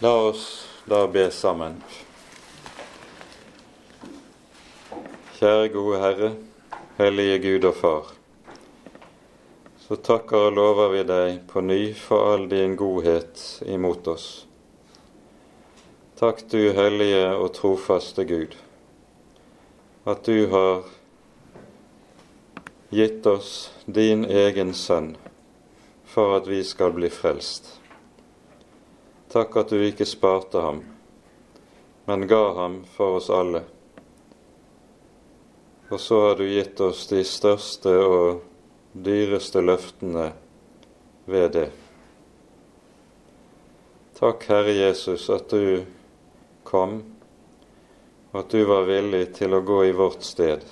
La oss da be sammen. Kjære gode Herre, hellige Gud og Far. Så takker og lover vi deg på ny for all din godhet imot oss. Takk du hellige og trofaste Gud, at du har gitt oss din egen sønn for at vi skal bli frelst. Takk at du ikke sparte ham, men ga ham for oss alle. Og så har du gitt oss de største og dyreste løftene ved det. Takk, Herre Jesus, at du kom, og at du var villig til å gå i vårt sted.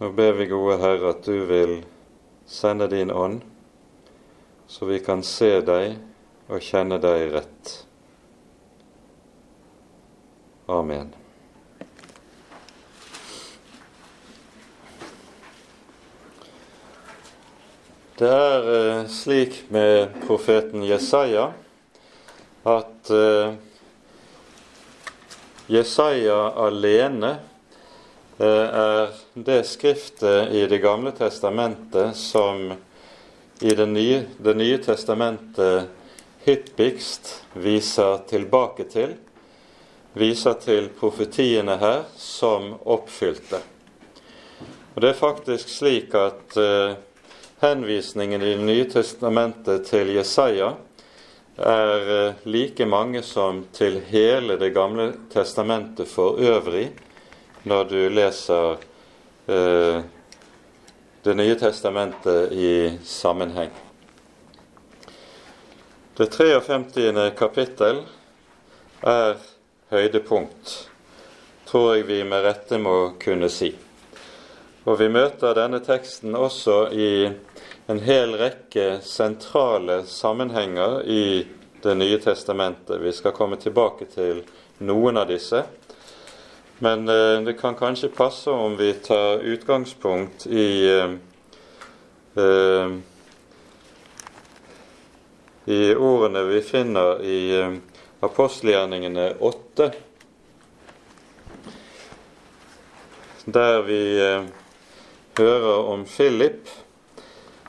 Nå ber vi, gode Herre, at du vil sende din ånd, så vi kan se deg og kjenne deg rett. Amen. Det er eh, slik med profeten Jesaja at eh, Jesaja alene eh, er det skriftet i Det gamle testamentet som i Det nye, det nye testamentet hyppigst viser tilbake til, viser til profetiene her som oppfylte. Og Det er faktisk slik at uh, henvisningen i Det nye testamentet til Jesaja er uh, like mange som til hele Det gamle testamentet for øvrig, når du leser uh, Det nye testamentet i sammenheng. Det 53. kapittel er høydepunkt, tror jeg vi med rette må kunne si. Og vi møter denne teksten også i en hel rekke sentrale sammenhenger i Det nye testamentet. Vi skal komme tilbake til noen av disse. Men eh, det kan kanskje passe om vi tar utgangspunkt i eh, eh i ordene vi finner i eh, apostelgjerningene 8, der vi eh, hører om Philip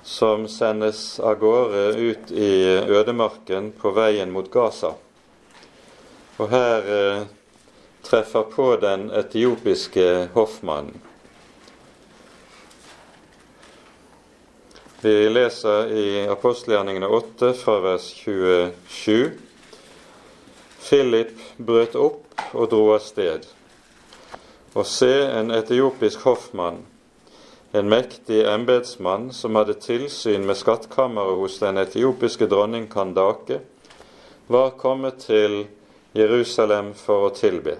som sendes av gårde ut i ødemarken på veien mot Gaza. Og her eh, treffer på den etiopiske hoffmannen. Vi leser i apostelgjerningene 8 fra vers 27. Philip brøt opp og dro av sted. Og se, en etiopisk hoffmann, en mektig embetsmann som hadde tilsyn med skattkammeret hos den etiopiske dronning Kandake, var kommet til Jerusalem for å tilbe.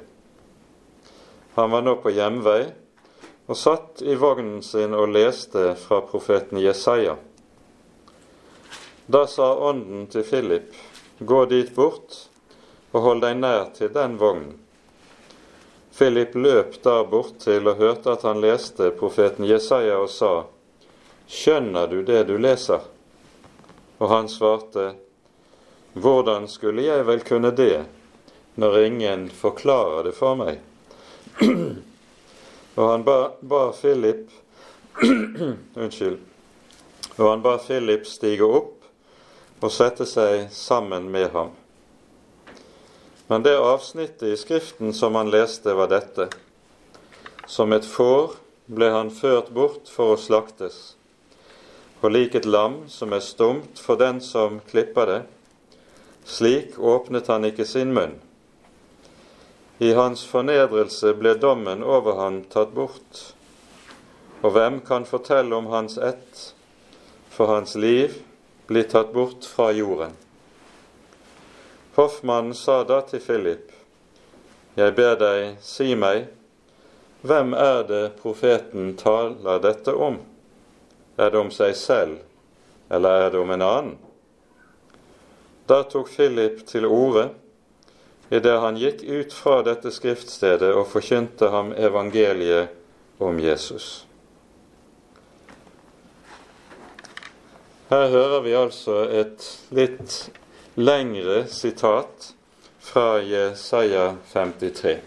Han var nå på hjemvei og satt i vognen sin og leste fra profeten Jesaja. Da sa ånden til Philip, gå dit bort og hold deg nær til den vognen. Philip løp da bort til og hørte at han leste profeten Jesaja og sa, Skjønner du det du leser? Og han svarte, Hvordan skulle jeg vel kunne det, når ingen forklarer det for meg? Og han ba, ba Philip Unnskyld. Og han ba Philip stige opp og sette seg sammen med ham. Men det avsnittet i Skriften som han leste, var dette. Som et får ble han ført bort for å slaktes. Og lik et lam som er stumt for den som klipper det, slik åpnet han ikke sin munn. I hans fornedrelse ble dommen over ham tatt bort. Og hvem kan fortelle om hans ett, for hans liv blir tatt bort fra jorden? Hoffmannen sa da til Philip, Jeg ber deg, si meg, hvem er det profeten taler dette om? Er det om seg selv, eller er det om en annen? Da tok Philip til orde idet han gikk ut fra dette skriftstedet og forkynte ham evangeliet om Jesus. Her hører vi altså et litt lengre sitat fra Jesaja 53.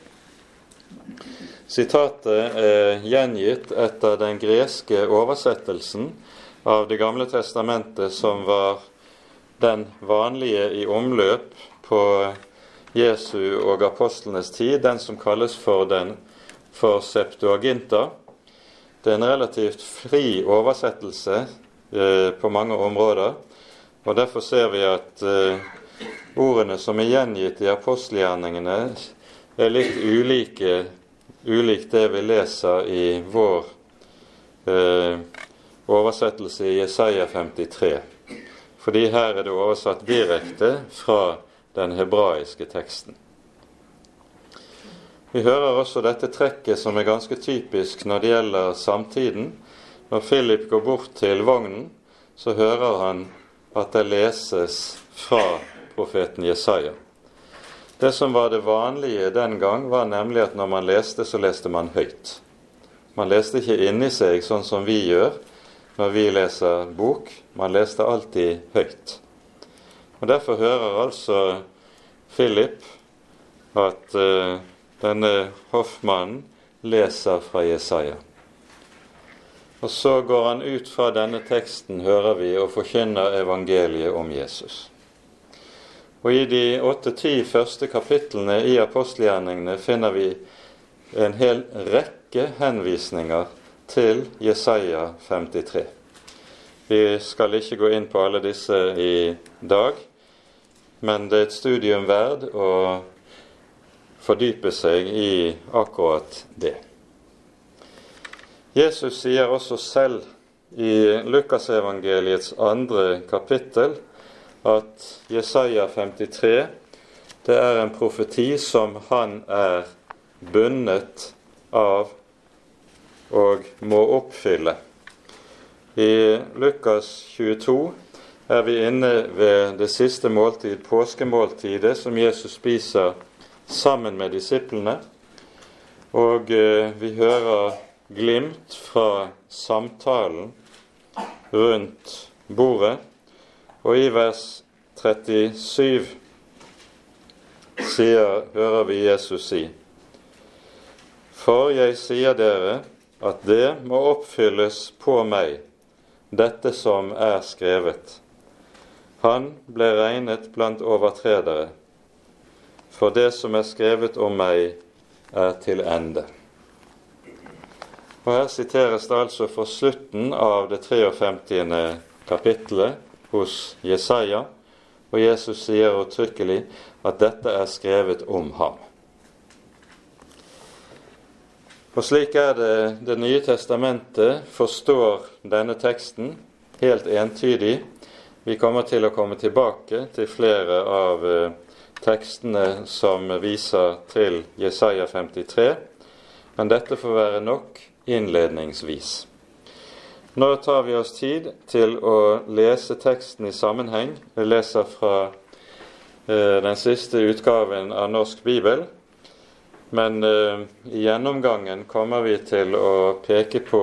Sitatet er gjengitt etter den greske oversettelsen av Det gamle testamentet, som var den vanlige i omløp på Jesu og apostlenes tid, den som kalles for, den, for Septuaginta. Det er en relativt fri oversettelse eh, på mange områder, og derfor ser vi at eh, ordene som er gjengitt i apostelgjerningene, er litt ulike ulikt det vi leser i vår eh, oversettelse i Jesaja 53. Fordi her er det oversatt direkte fra den hebraiske teksten. Vi hører også dette trekket som er ganske typisk når det gjelder samtiden. Når Philip går bort til vognen, så hører han at det leses fra profeten Jesaja. Det som var det vanlige den gang, var nemlig at når man leste, så leste man høyt. Man leste ikke inni seg, sånn som vi gjør når vi leser bok. Man leste alltid høyt. Og Derfor hører altså Philip at uh, denne hoffmannen leser fra Jesaja. Og så går han ut fra denne teksten, hører vi, og forkynner evangeliet om Jesus. Og I de åtte-ti første kapitlene i apostelgjerningene finner vi en hel rekke henvisninger til Jesaja 53. Vi skal ikke gå inn på alle disse i dag, men det er et studium verd å fordype seg i akkurat det. Jesus sier også selv i Lukasevangeliets andre kapittel at Jesaja 53 det er en profeti som han er bundet av og må oppfylle. I Lukas 22 er vi inne ved det siste måltid, påskemåltidet, som Jesus spiser sammen med disiplene. Og eh, vi hører glimt fra samtalen rundt bordet. Og i vers 37 sier, hører vi Jesus si For jeg sier dere at det må oppfylles på meg, dette som er skrevet. Han ble regnet blant overtredere, for det som er skrevet om meg, er til ende. Og Her siteres det altså for slutten av det 53. kapittelet hos Jesaja, og Jesus sier uttrykkelig at dette er skrevet om ham. Og slik er det Det nye testamentet forstår denne teksten helt entydig vi kommer til å komme tilbake til flere av eh, tekstene som viser til Jesaja 53, men dette får være nok innledningsvis. Nå tar vi oss tid til å lese teksten i sammenheng. Vi leser fra eh, den siste utgaven av Norsk bibel. Men eh, i gjennomgangen kommer vi til å peke på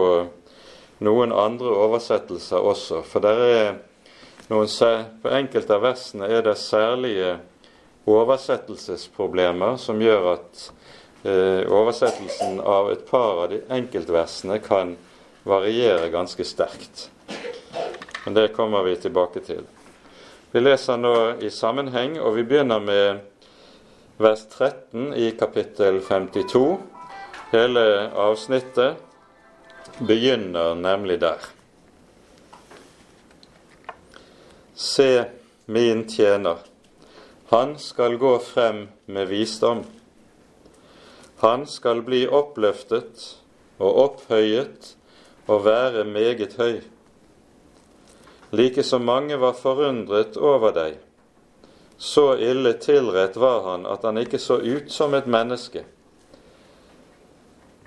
noen andre oversettelser også. For der er noen, på enkelte av versene er det særlige oversettelsesproblemer som gjør at eh, oversettelsen av et par av de enkeltversene kan variere ganske sterkt. Men det kommer vi tilbake til. Vi leser nå i sammenheng, og vi begynner med vers 13 i kapittel 52. Hele avsnittet begynner nemlig der. Se min tjener, han skal gå frem med visdom. Han skal bli oppløftet og opphøyet og være meget høy. Like som mange var forundret over deg, så ille tilrett var han at han ikke så ut som et menneske,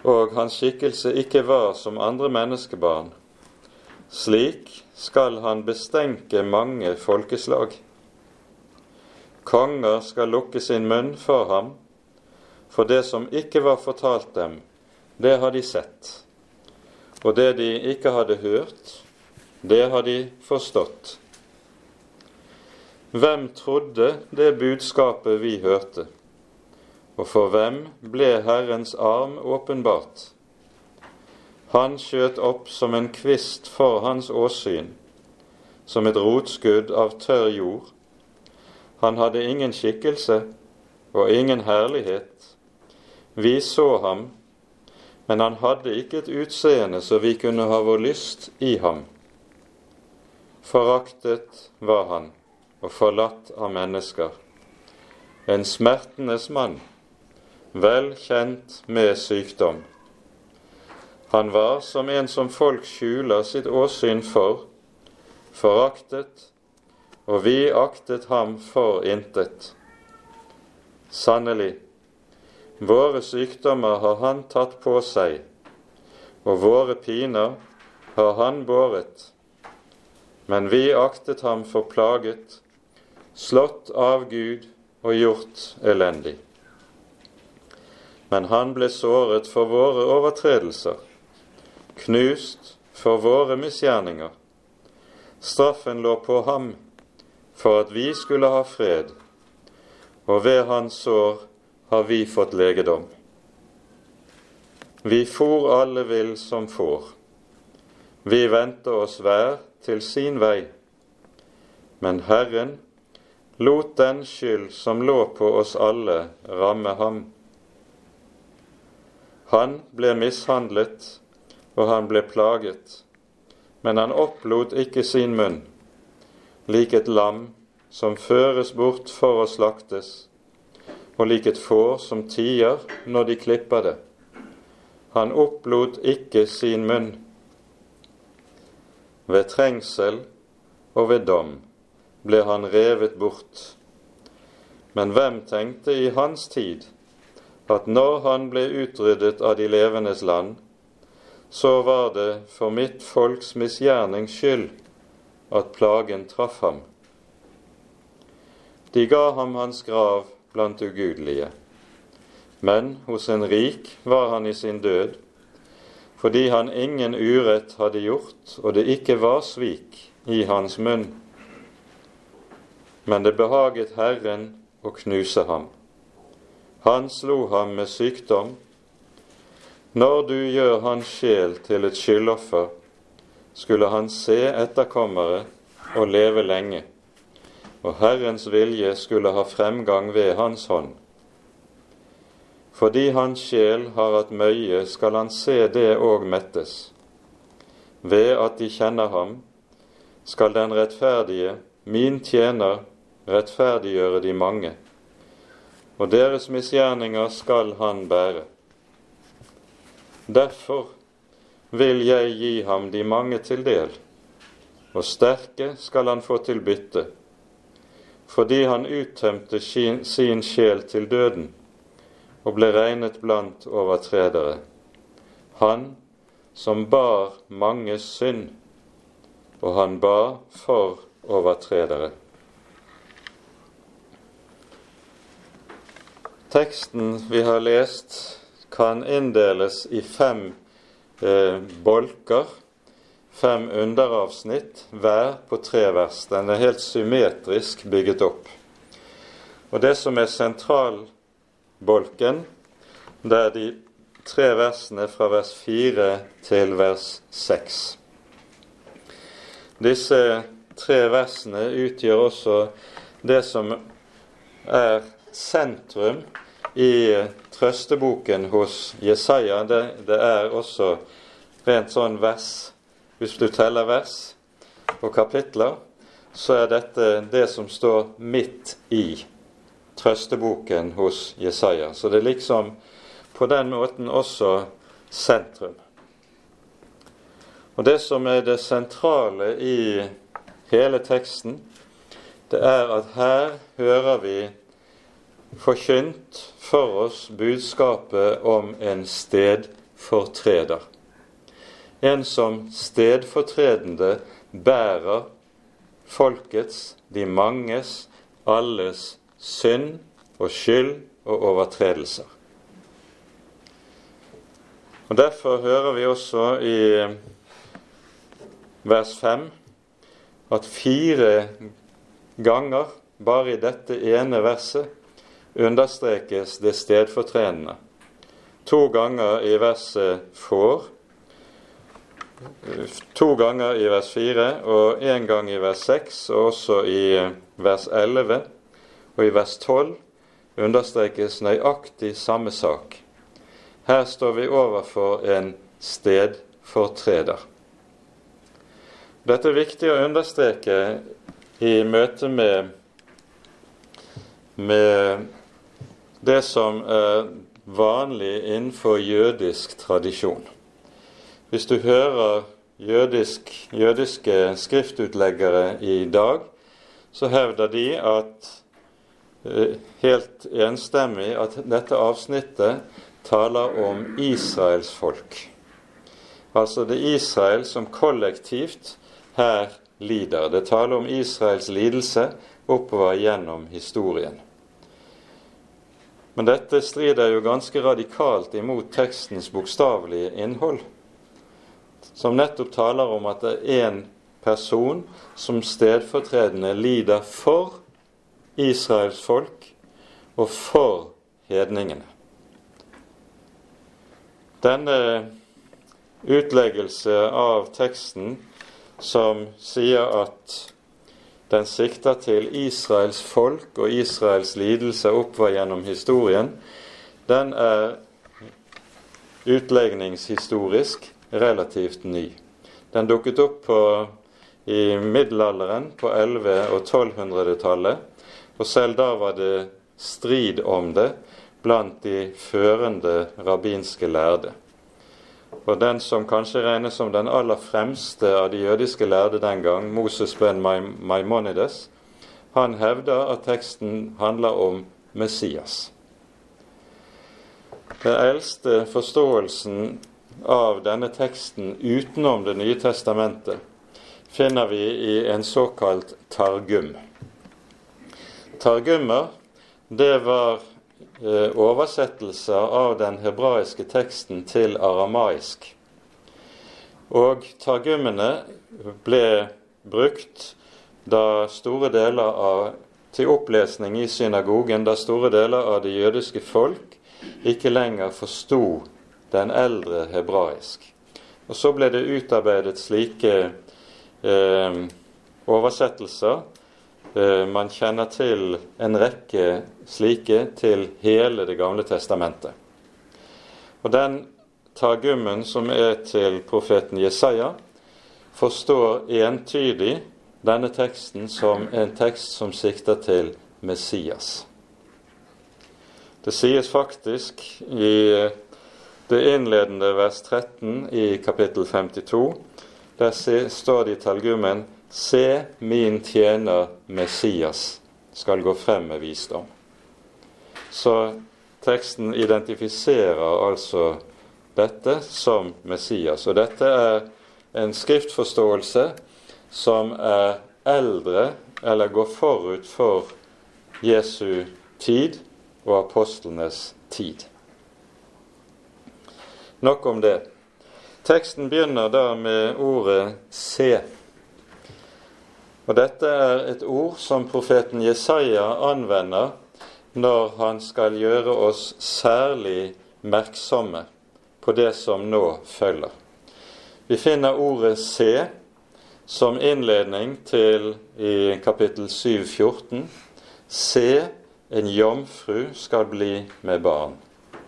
og hans skikkelse ikke var som andre menneskebarn. Slik skal han bestenke mange folkeslag. Konger skal lukke sin munn for ham, for det som ikke var fortalt dem, det har de sett. Og det de ikke hadde hørt, det har de forstått. Hvem trodde det budskapet vi hørte? Og for hvem ble Herrens arm åpenbart? Han skjøt opp som en kvist for hans åsyn, som et rotskudd av tørr jord. Han hadde ingen skikkelse og ingen herlighet. Vi så ham, men han hadde ikke et utseende så vi kunne ha vår lyst i ham. Foraktet var han og forlatt av mennesker. En smertenes mann, vel kjent med sykdom. Han var som en som folk skjuler sitt åsyn for, foraktet, og vi aktet ham for intet. Sannelig, våre sykdommer har han tatt på seg, og våre piner har han båret. Men vi aktet ham for plaget, slått av Gud og gjort elendig. Men han ble såret for våre overtredelser, knust for våre misgjerninger. Straffen lå på ham for at vi skulle ha fred, og ved hans sår har vi fått legedom. Vi for alle vill som får. Vi vendte oss hver til sin vei. Men Herren lot den skyld som lå på oss alle, ramme ham. Han ble mishandlet, og han ble plaget, men han opplot ikke sin munn, lik et lam som føres bort for å slaktes, og lik et får som tier når de klipper det. Han opplot ikke sin munn. Ved trengsel og ved dom ble han revet bort. Men hvem tenkte i hans tid at når han ble utryddet av de levendes land, så var det for mitt folks misgjernings skyld at plagen traff ham. De ga ham hans grav blant ugudelige, men hos en rik var han i sin død, fordi han ingen urett hadde gjort, og det ikke var svik i hans munn men det behaget Herren å knuse ham. Han slo ham med sykdom. Når du gjør hans sjel til et skyldoffer, skulle han se etterkommere og leve lenge, og Herrens vilje skulle ha fremgang ved hans hånd. Fordi hans sjel har hatt møye, skal han se det òg mettes. Ved at de kjenner ham, skal den rettferdige, min tjener, rettferdiggjøre de mange, og deres misgjerninger skal han bære. Derfor vil jeg gi ham de mange til del, og sterke skal han få til bytte, fordi han uttømte sin sjel til døden og ble regnet blant overtredere. Han som bar manges synd, og han ba for overtredere. Teksten vi har lest, kan inndeles i fem eh, bolker, fem underavsnitt, hver på tre vers. Den er helt symmetrisk bygget opp. Og det som er sentralbolken, det er de tre versene fra vers 4 til vers 6. Disse tre versene utgjør også det som er sentrum i trøsteboken hos Jesaja. Det, det, er også rent sånn vers Hvis du teller vers og kapitler, så er dette det som står midt i trøsteboken hos Jesaja. Så det er liksom på den måten også sentrum. Og det som er det sentrale i hele teksten, det er at her hører vi forkynt for oss budskapet om en stedfortreder. En som stedfortredende bærer folkets, de manges, alles synd og skyld og overtredelser. Og Derfor hører vi også i vers 5 at fire ganger, bare i dette ene verset, understrekes det stedfortredende. To ganger i verset 'får', to ganger i vers 4 og én gang i vers 6, og også i vers 11 og i vers 12 understrekes nøyaktig samme sak. Her står vi overfor en stedfortreder. Dette er viktig å understreke i møte med, med det som er vanlig innenfor jødisk tradisjon. Hvis du hører jødisk, jødiske skriftutleggere i dag, så hevder de at eh, helt enstemmig at dette avsnittet taler om Israels folk. Altså det er Israel som kollektivt her lider. Det taler om Israels lidelse oppover gjennom historien. Men dette strider jo ganske radikalt imot tekstens bokstavelige innhold som nettopp taler om at det er én person som stedfortredende lider for Israels folk og for hedningene. Denne utleggelse av teksten som sier at den sikter til Israels folk og Israels lidelse oppover gjennom historien, den er utlegningshistorisk relativt ny. Den dukket opp på, i middelalderen, på 1100- og 1200-tallet, og selv da var det strid om det blant de førende rabbinske lærde. Og den som kanskje regnes som den aller fremste av de jødiske lærde den gang, Moses ben Maimonides, han hevder at teksten handler om Messias. Den eldste forståelsen av denne teksten utenom Det nye testamentet finner vi i en såkalt targum. Targummer, det var oversettelser av den hebraiske teksten til aramaisk. Og targummene ble brukt da store deler av, til opplesning i synagogen da store deler av det jødiske folk ikke lenger forsto den eldre hebraisk. Og Så ble det utarbeidet slike eh, oversettelser. Eh, man kjenner til en rekke slike til hele Det gamle testamentet. Og Den targummen som er til profeten Jesaja, forstår entydig denne teksten som en tekst som sikter til Messias. Det sies faktisk i det innledende vers 13 i kapittel 52. Der står det i talgummen Se, min tjener Messias skal gå frem med visdom. Så teksten identifiserer altså dette som Messias. Og dette er en skriftforståelse som er eldre, eller går forut for Jesu tid og apostlenes tid. Nok om det. Teksten begynner da med ordet 'se'. Og Dette er et ord som profeten Jesaja anvender når han skal gjøre oss særlig merksomme på det som nå følger. Vi finner ordet 'se' som innledning til i kapittel 7,14. Se, en jomfru skal bli med barn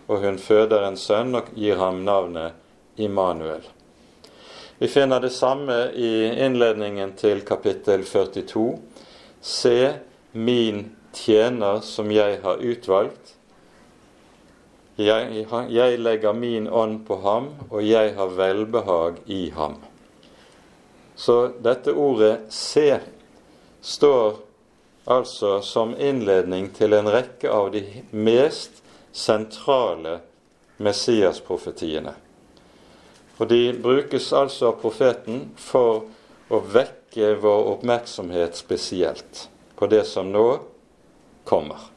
og hun føder en sønn og gir ham navnet Immanuel. Vi finner det samme i innledningen til kapittel 42. Se min tjener som jeg har utvalgt. Jeg, jeg legger min ånd på ham, og jeg har velbehag i ham. Så dette ordet 'se' står altså som innledning til en rekke av de mest sentrale Messias-profetiene. Og De brukes altså av profeten for å vekke vår oppmerksomhet spesielt på det som nå kommer.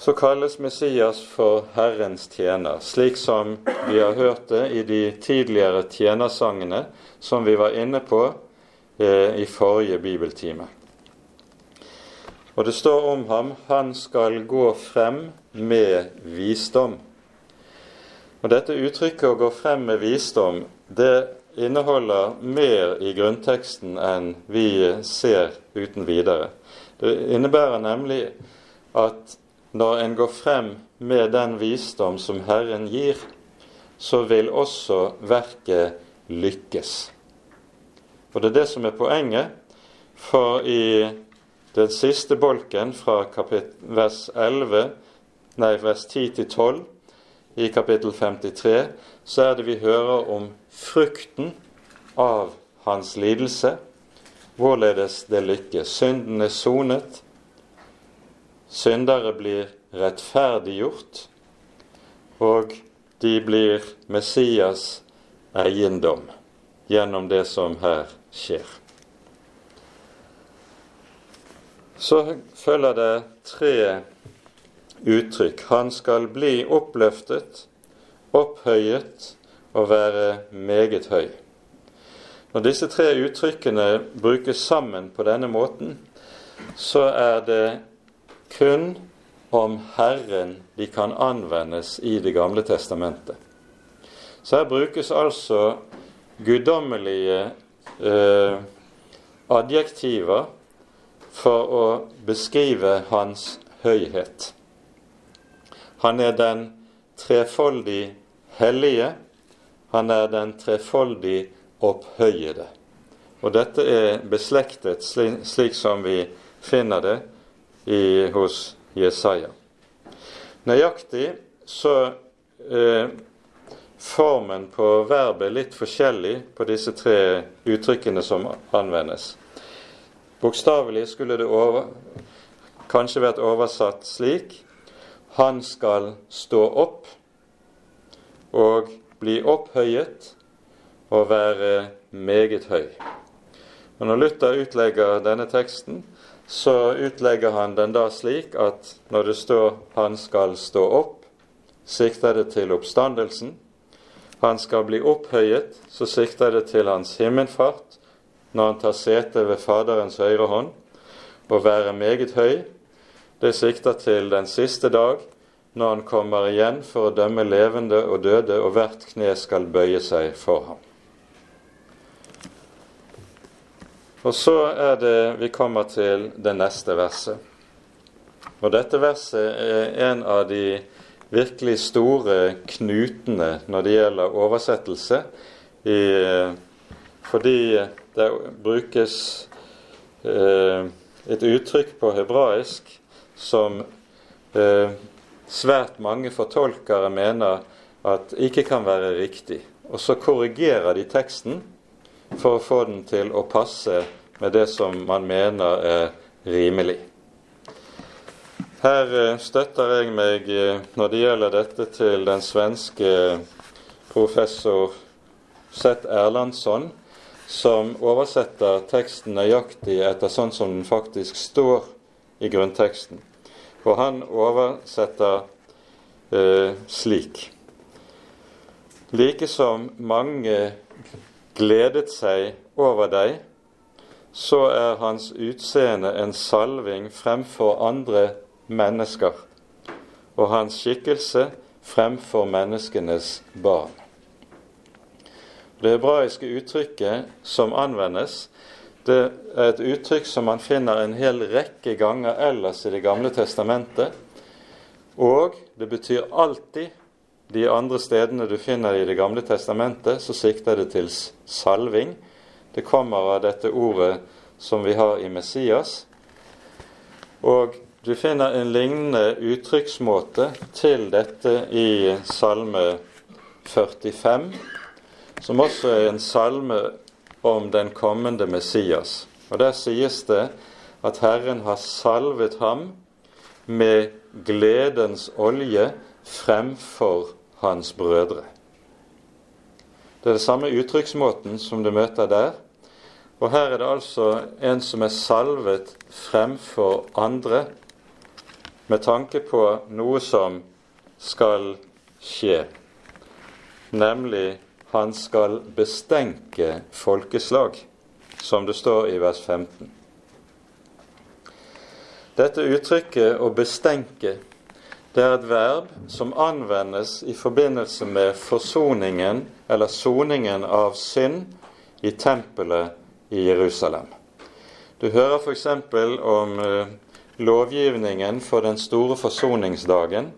Så kalles Messias for Herrens tjener, slik som vi har hørt det i de tidligere tjenersangene som vi var inne på eh, i forrige bibeltime. Og det står om ham han skal gå frem med visdom. Og Dette uttrykket 'å gå frem med visdom' det inneholder mer i grunnteksten enn vi ser uten videre. Det innebærer nemlig at når en går frem med den visdom som Herren gir, så vil også verket lykkes. Og det er det som er poenget, for i den siste bolken fra vers 11, nei, vers 10 til 12 i kapittel 53, så er det vi hører om frukten av hans lidelse, hvorledes det lykkes. Synden er sonet, syndere blir rettferdiggjort, og de blir Messias eiendom gjennom det som her skjer. Så følger det tre uttrykk. Han skal bli oppløftet, opphøyet og være meget høy. Når disse tre uttrykkene brukes sammen på denne måten, så er det kun om Herren de kan anvendes i Det gamle testamentet. Så her brukes altså guddommelige eh, adjektiver for å beskrive hans høyhet. Han er den trefoldig hellige. Han er den trefoldig opphøyede. Og dette er beslektet slik, slik som vi finner det i, hos Jesaja. Nøyaktig så eh, formen på verbet litt forskjellig på disse tre uttrykkene som anvendes. Bokstavelig skulle det over, kanskje vært oversatt slik Han skal stå opp og bli opphøyet og være meget høy. Og Når Luther utlegger denne teksten, så utlegger han den da slik at når det står 'Han skal stå opp', sikter det til oppstandelsen. Han skal bli opphøyet, så sikter det til hans himmelfart når han tar sete ved Faderens høyre hånd, og være meget høy. Det sikter til den siste dag, når han kommer igjen for å dømme levende og døde, og hvert kne skal bøye seg for ham. Og så er det vi kommer til det neste verset. Og dette verset er en av de virkelig store knutene når det gjelder oversettelse, i, fordi det brukes eh, et uttrykk på hebraisk som eh, svært mange fortolkere mener at ikke kan være riktig. Og så korrigerer de teksten for å få den til å passe med det som man mener er rimelig. Her eh, støtter jeg meg, eh, når det gjelder dette, til den svenske professor Seth Erlandsson, som oversetter teksten nøyaktig etter sånn som den faktisk står i grunnteksten. Og han oversetter eh, slik Like som mange gledet seg over deg, så er hans utseende en salving fremfor andre mennesker, og hans skikkelse fremfor menneskenes barn. Det hebraiske uttrykket som anvendes, det er et uttrykk som man finner en hel rekke ganger ellers i Det gamle testamentet. Og det betyr alltid de andre stedene du finner i Det gamle testamentet, så sikter det til salving. Det kommer av dette ordet som vi har i Messias. Og du finner en lignende uttrykksmåte til dette i Salme 45, som også er en salme om den kommende Messias. Og Der sies det at Herren har salvet ham med gledens olje fremfor hans brødre. Det er det samme uttrykksmåten som du møter der. Og her er det altså en som er salvet fremfor andre med tanke på noe som skal skje, nemlig han skal bestenke folkeslag. som det står i vers 15. Dette uttrykket 'å bestenke' det er et verb som anvendes i forbindelse med forsoningen eller soningen av synd i tempelet i Jerusalem. Du hører f.eks. om uh, lovgivningen for den store forsoningsdagen,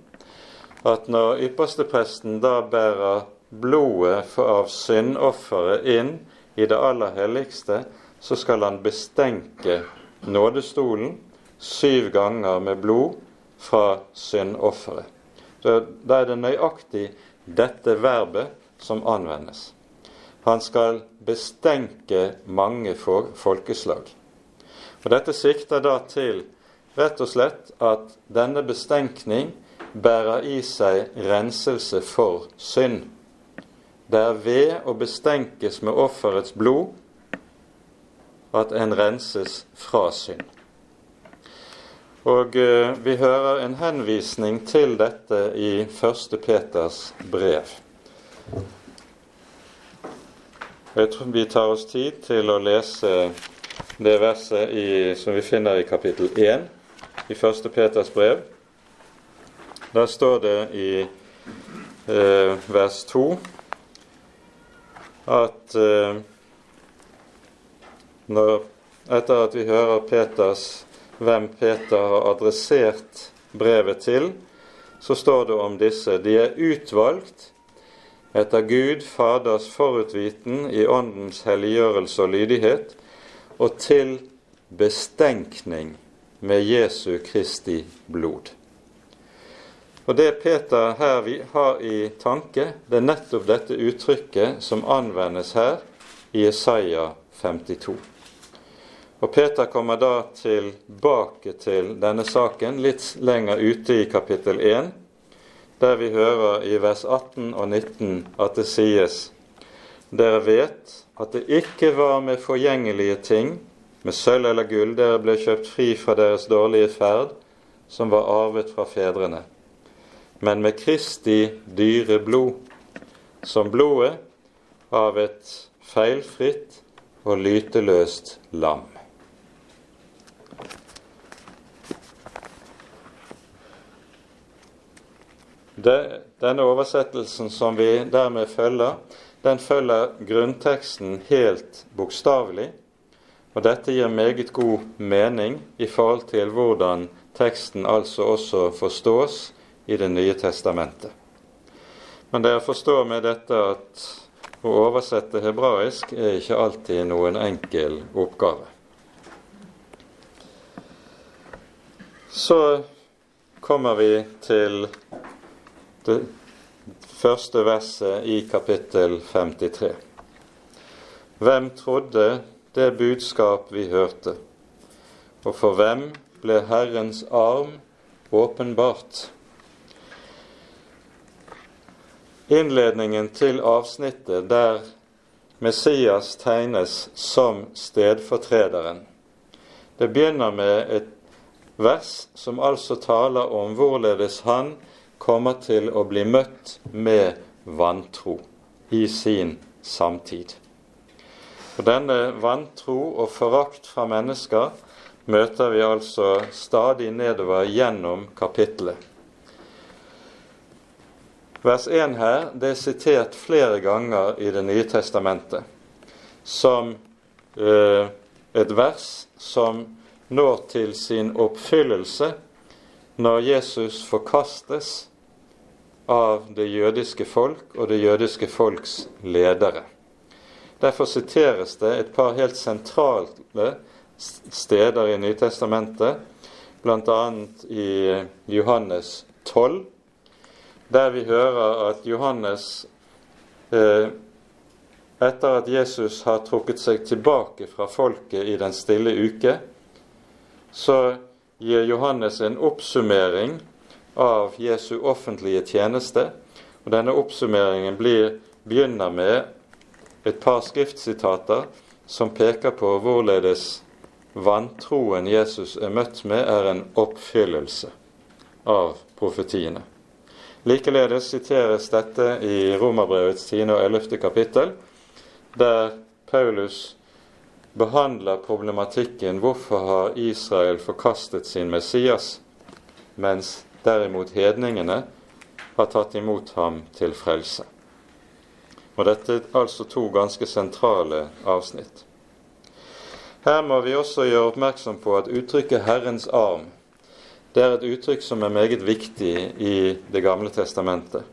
at når ypperstepresten da bærer blodet av syndofferet inn i det aller helligste, så skal han bestenke nådestolen syv ganger med blod fra syndofferet. Da er det nøyaktig dette verbet som anvendes. Han skal bestenke mange folkeslag. Og Dette sikter da til rett og slett at denne bestenkning bærer i seg renselse for synd. Det er ved å bestenkes med offerets blod at en renses fra synd. Og eh, vi hører en henvisning til dette i 1. Peters brev. Jeg tror Vi tar oss tid til å lese det verset i, som vi finner i kapittel 1 i 1. Peters brev. Der står det i eh, vers 2 at eh, når, etter at vi hører Peters, hvem Peter har adressert brevet til, så står det om disse de er utvalgt etter Gud Faders forutviten i Åndens helliggjørelse og lydighet, og til bestenkning med Jesu Kristi blod. Og Det Peter her har i tanke, det er nettopp dette uttrykket som anvendes her i Isaiah 52. Og Peter kommer da tilbake til denne saken litt lenger ute i kapittel 1, der vi hører i vers 18 og 19 at det sies Dere vet at det ikke var med forgjengelige ting, med sølv eller gull, dere ble kjøpt fri fra deres dårlige ferd, som var arvet fra fedrene men med Kristi dyre blod, som blodet av et feilfritt og lyteløst lam. denne oversettelsen som vi dermed følger, den følger grunnteksten helt bokstavelig. Og dette gir meget god mening i forhold til hvordan teksten altså også forstås i Det nye testamentet. Men dere forstår med dette at å oversette hebraisk er ikke alltid noen enkel oppgave. Så kommer vi til det første verset i kapittel 53. Hvem trodde det budskap vi hørte, og for hvem ble Herrens arm åpenbart? Innledningen til avsnittet der Messias tegnes som stedfortrederen. Det begynner med et vers som altså taler om hvorledes han kommer til å bli møtt med vantro i sin samtid. Og Denne vantro og forakt fra mennesker møter vi altså stadig nedover gjennom kapittelet. Vers 1 her det er sitert flere ganger i Det nye testamentet som eh, et vers som når til sin oppfyllelse når Jesus forkastes av det jødiske folk og det jødiske folks ledere. Derfor siteres det et par helt sentrale steder i Nytestamentet, bl.a. i Johannes 12, der vi hører at Johannes eh, etter at Jesus har trukket seg tilbake fra folket i den stille uke, så gir Johannes en oppsummering av Jesu offentlige tjeneste. Og Denne oppsummeringen blir, begynner med et par skriftsitater som peker på hvorledes vantroen Jesus er møtt med, er en oppfyllelse av profetiene. Likeledes siteres dette i Romerbrevets 10. og 11. kapittel, der Paulus behandler problematikken hvorfor har Israel forkastet sin Messias, mens derimot hedningene har tatt imot ham til frelse. Og Dette er altså to ganske sentrale avsnitt. Her må vi også gjøre oppmerksom på at uttrykket 'Herrens arm' det er et uttrykk som er meget viktig i Det gamle testamentet.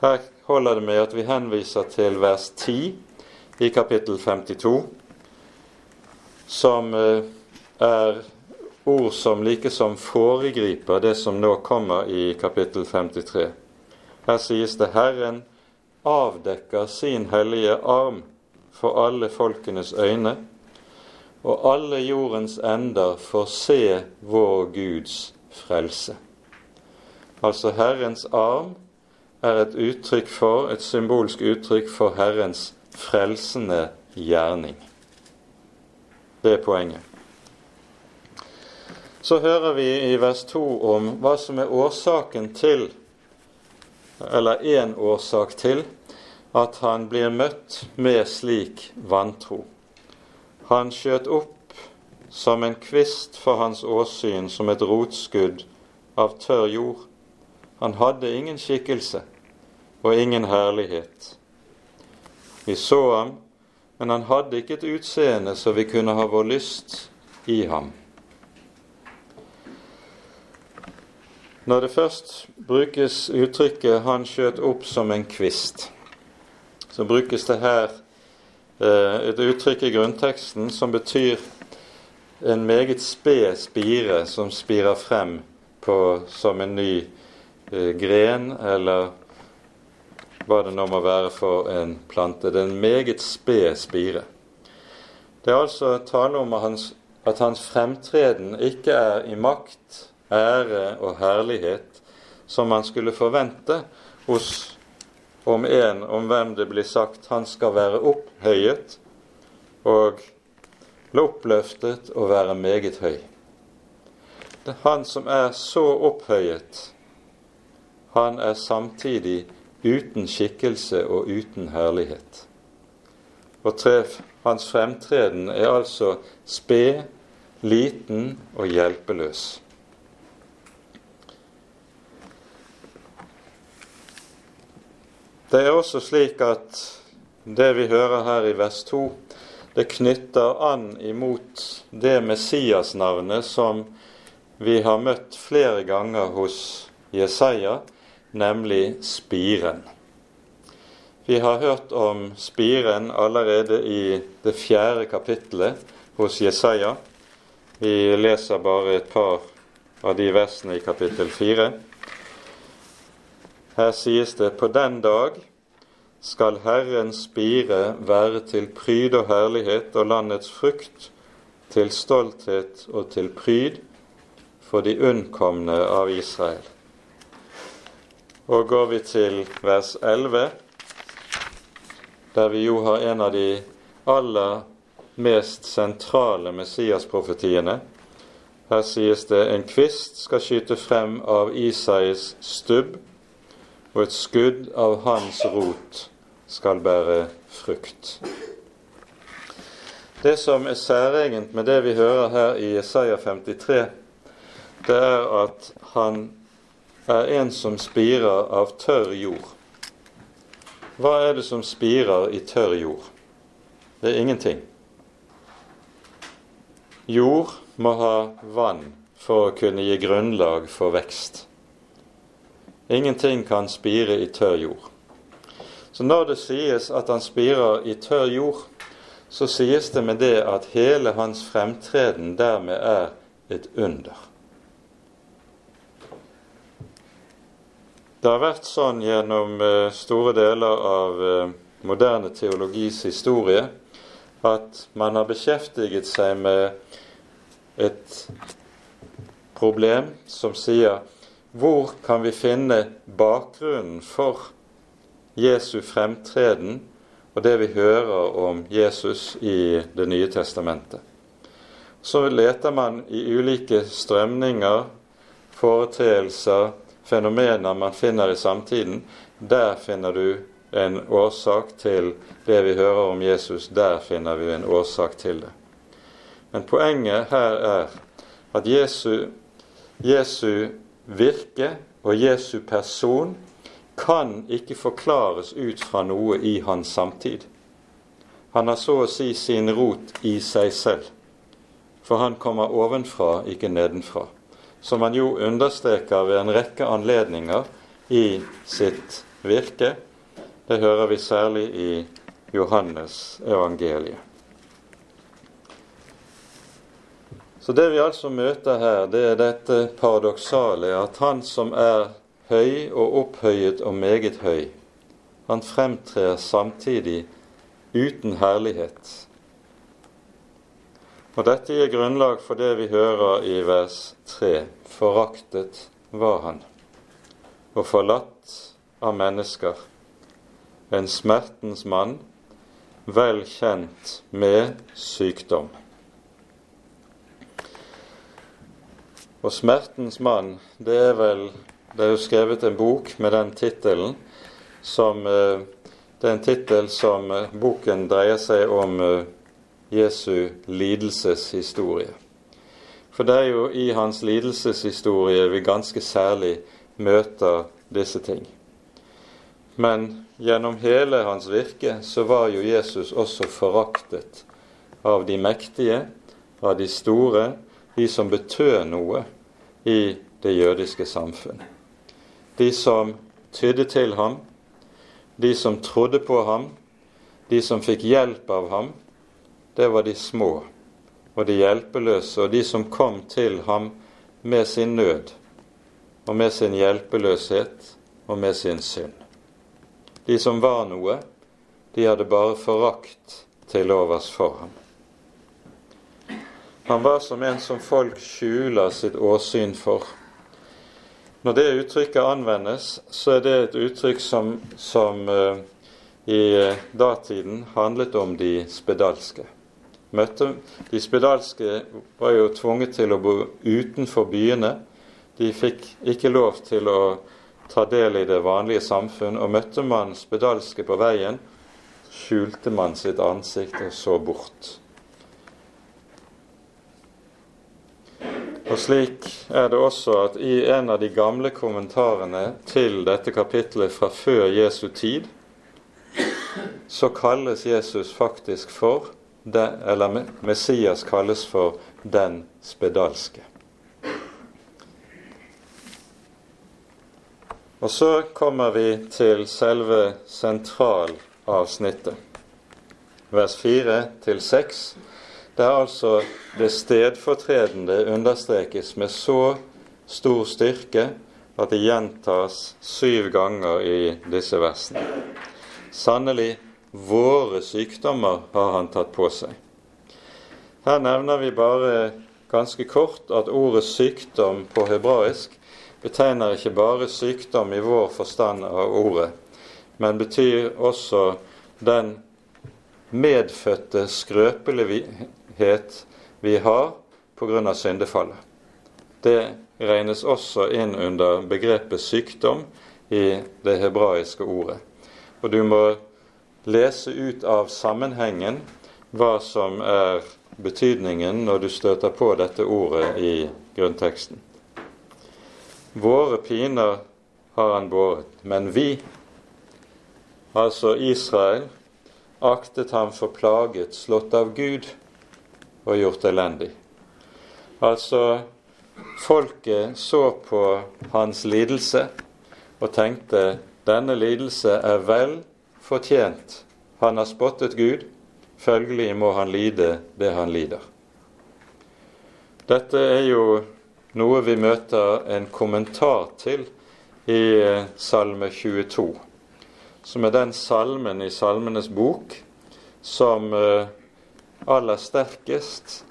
Her holder det med at vi henviser til vers 10 i kapittel 52, som eh, er ord som likesom foregriper det som nå kommer i kapittel 53. Her sies det 'Herren avdekker sin hellige arm for alle folkenes øyne', og alle jordens ender får se vår Guds frelse. Altså Herrens arm er et uttrykk for, et symbolsk uttrykk for Herrens frelsende gjerning. Det er poenget. Så hører vi i vers 2 om hva som er årsaken til, eller én årsak til, at han blir møtt med slik vantro. Han skjøt opp som en kvist for hans åsyn, som et rotskudd av tørr jord. Han hadde ingen skikkelse og ingen herlighet. Vi så ham, men han hadde ikke et utseende så vi kunne ha vår lyst i ham. Når det først brukes uttrykket 'han skjøt opp som en kvist', så brukes det her et uttrykk i grunnteksten som betyr en meget sped spire som spirer frem på, som en ny eh, gren, eller hva det nå må være for en plante. Det er en meget sped spire. Det er altså tale om at hans, at hans fremtreden ikke er i makt, ære og herlighet som man skulle forvente hos om en om hvem det blir sagt han skal være opphøyet og oppløftet og være meget høy. Det er han som er så opphøyet, han er samtidig uten skikkelse og uten herlighet. Og tre, hans fremtreden er altså sped, liten og hjelpeløs. Det er også slik at det vi hører her i vers 2, det knytter an imot det Messias-navnet som vi har møtt flere ganger hos Jesaja, nemlig spiren. Vi har hørt om spiren allerede i det fjerde kapittelet hos Jesaja. Vi leser bare et par av de versene i kapittel fire. Her sies det på den dag skal Herrens spire være til pryd og herlighet og landets frukt til stolthet og til pryd for de unnkomne av Israel. Og går vi til vers 11, der vi jo har en av de aller mest sentrale Messias-profetiene. Her sies det en kvist skal skyte frem av Isais stubb, og et skudd av hans rot skal bære frukt. Det som er særegent med det vi hører her i Jesaja 53, det er at han er en som spirer av tørr jord. Hva er det som spirer i tørr jord? Det er ingenting. Jord må ha vann for å kunne gi grunnlag for vekst. Ingenting kan spire i tørr jord. Så når det sies at han spirer i tørr jord, så sies det med det at hele hans fremtreden dermed er et under. Det har vært sånn gjennom eh, store deler av eh, moderne teologis historie at man har beskjeftiget seg med et problem som sier hvor kan vi finne bakgrunnen for Jesu fremtreden og det vi hører om Jesus i Det nye testamentet? Så leter man i ulike strømninger, foreteelser, fenomener man finner i samtiden. Der finner du en årsak til det vi hører om Jesus. Der finner vi en årsak til det. Men poenget her er at Jesu, Jesu virke og Jesu person kan ikke forklares ut fra noe i hans samtid. Han har så å si sin rot i seg selv, for han kommer ovenfra, ikke nedenfra. Som han jo understreker ved en rekke anledninger i sitt virke. Det hører vi særlig i Johannes evangeliet. Så det vi altså møter her, det er dette paradoksale at han som er høy og opphøyet og meget høy, han fremtrer samtidig uten herlighet. Og dette gir grunnlag for det vi hører i vers 3. Foraktet var han, og forlatt av mennesker. En smertens mann, vel kjent med sykdom. Og 'Smertens mann', det er vel Det er jo skrevet en bok med den tittelen som eh, Det er en tittel som eh, boken dreier seg om eh, Jesu lidelseshistorie. For det er jo i hans lidelseshistorie vi ganske særlig møter disse ting. Men gjennom hele hans virke så var jo Jesus også foraktet av de mektige, av de store, de som betød noe i det jødiske samfunn. De som tydde til ham, de som trodde på ham, de som fikk hjelp av ham, det var de små og de hjelpeløse, og de som kom til ham med sin nød og med sin hjelpeløshet og med sin synd. De som var noe, de hadde bare forakt til overs for ham. Han var som en som folk skjuler sitt åsyn for. Når det uttrykket anvendes, så er det et uttrykk som, som uh, i uh, datiden handlet om de spedalske. Møtte, de spedalske var jo tvunget til å bo utenfor byene. De fikk ikke lov til å ta del i det vanlige samfunn. Og møtte man spedalske på veien, skjulte man sitt ansikt og så bort. Og slik er det også at i en av de gamle kommentarene til dette kapitlet fra før Jesu tid, så kalles Jesus faktisk for Eller Messias kalles for den spedalske. Og så kommer vi til selve sentralavsnittet, vers 4 til 6 det er altså det stedfortredende understrekes med så stor styrke at det gjentas syv ganger i disse versene. Sannelig, våre sykdommer har han tatt på seg. Her nevner vi bare ganske kort at ordet sykdom på hebraisk betegner ikke bare sykdom i vår forstand av ordet, men betyr også den medfødte skrøpelighet vi har pga. syndefallet. Det regnes også inn under begrepet sykdom i det hebraiske ordet. Og du må lese ut av sammenhengen hva som er betydningen når du støter på dette ordet i grunnteksten. Våre piner har han båret, men vi, altså Israel, aktet ham for plaget, slått av Gud og gjort elendig. Altså, folket så på hans lidelse og tenkte denne lidelse er vel fortjent. Han har spottet Gud, følgelig må han lide det han lider. Dette er jo noe vi møter en kommentar til i Salme 22 som er den salmen i Salmenes bok som eh, aller sterkest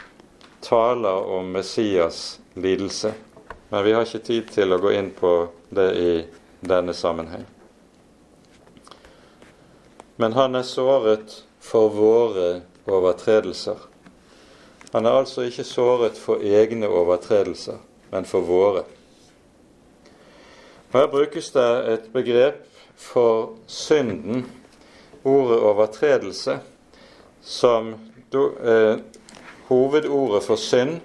taler om Messias lidelse. Men vi har ikke tid til å gå inn på det i denne sammenheng. Men han er såret for våre overtredelser. Han er altså ikke såret for egne overtredelser, men for våre. Her brukes det et begrep for synden, ordet overtredelse, som eh, hovedordet for synd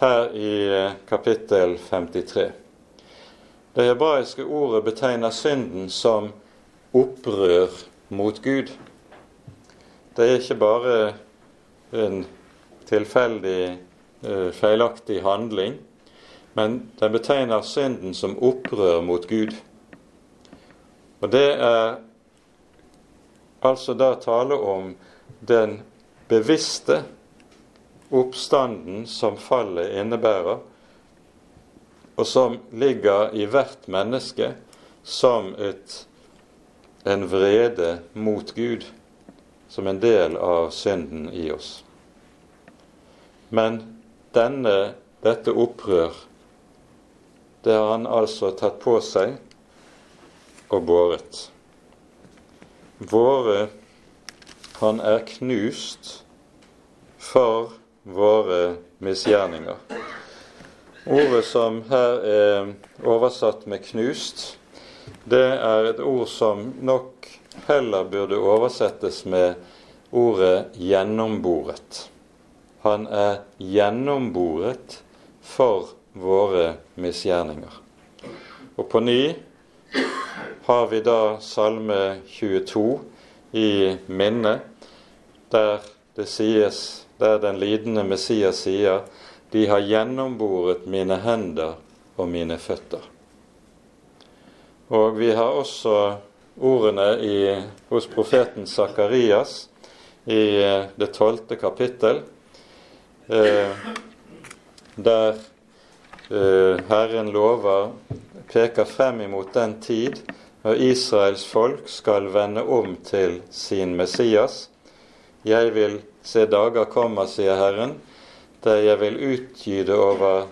her i eh, kapittel 53. Det hebraiske ordet betegner synden som opprør mot Gud. Det er ikke bare en tilfeldig, uh, feilaktig handling, men den betegner synden som opprør mot Gud. Og det er altså da tale om den bevisste oppstanden som fallet innebærer, og som ligger i hvert menneske som et, en vrede mot Gud, som en del av synden i oss. Men denne, dette opprør, det har han altså tatt på seg og båret. Våre Han er knust for våre misgjerninger. Ordet som her er oversatt med 'knust', det er et ord som nok heller burde oversettes med ordet 'gjennomboret'. Han er gjennomboret for våre misgjerninger. Og på ny har vi da Salme 22 i minne, der det sies, der den lidende Messias sier de har gjennomboret mine hender og mine føtter. Og vi har også ordene i, hos profeten Sakarias i eh, det tolvte kapittel, eh, der eh, Herren lover peker frem imot den tid når Israels folk skal vende om til sin Messias. Jeg vil se dager komme, sier Herren, der jeg vil utgyde over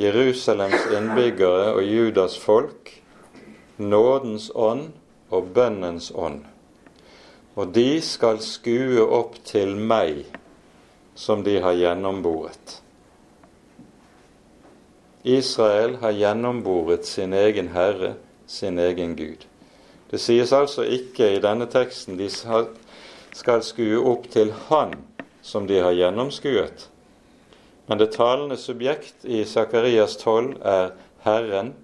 Jerusalems innbyggere og Judas folk nådens ånd og bønnens ånd. Og de skal skue opp til meg, som de har gjennomboret. Israel har gjennomboret sin egen Herre, sin egen Gud. Det sies altså ikke i denne teksten de skal skue opp til Han som de har gjennomskuet, men det talende subjekt i Sakarias 12 er Herren,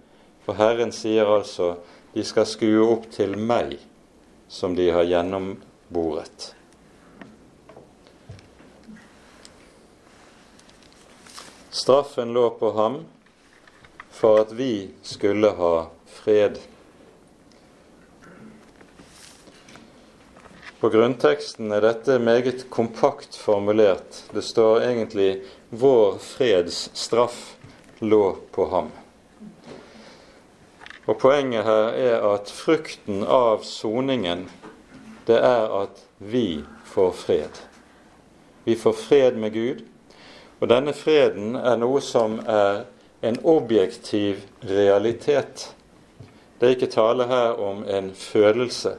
for Herren sier altså de skal skue opp til meg, som de har gjennomboret. Straffen lå på ham for at vi skulle ha fred. På grunnteksten er dette meget kompakt formulert. Det står egentlig vår freds straff lå på ham. Og Poenget her er at frukten av soningen, det er at vi får fred. Vi får fred med Gud, og denne freden er noe som er en objektiv realitet. Det er ikke tale her om en følelse,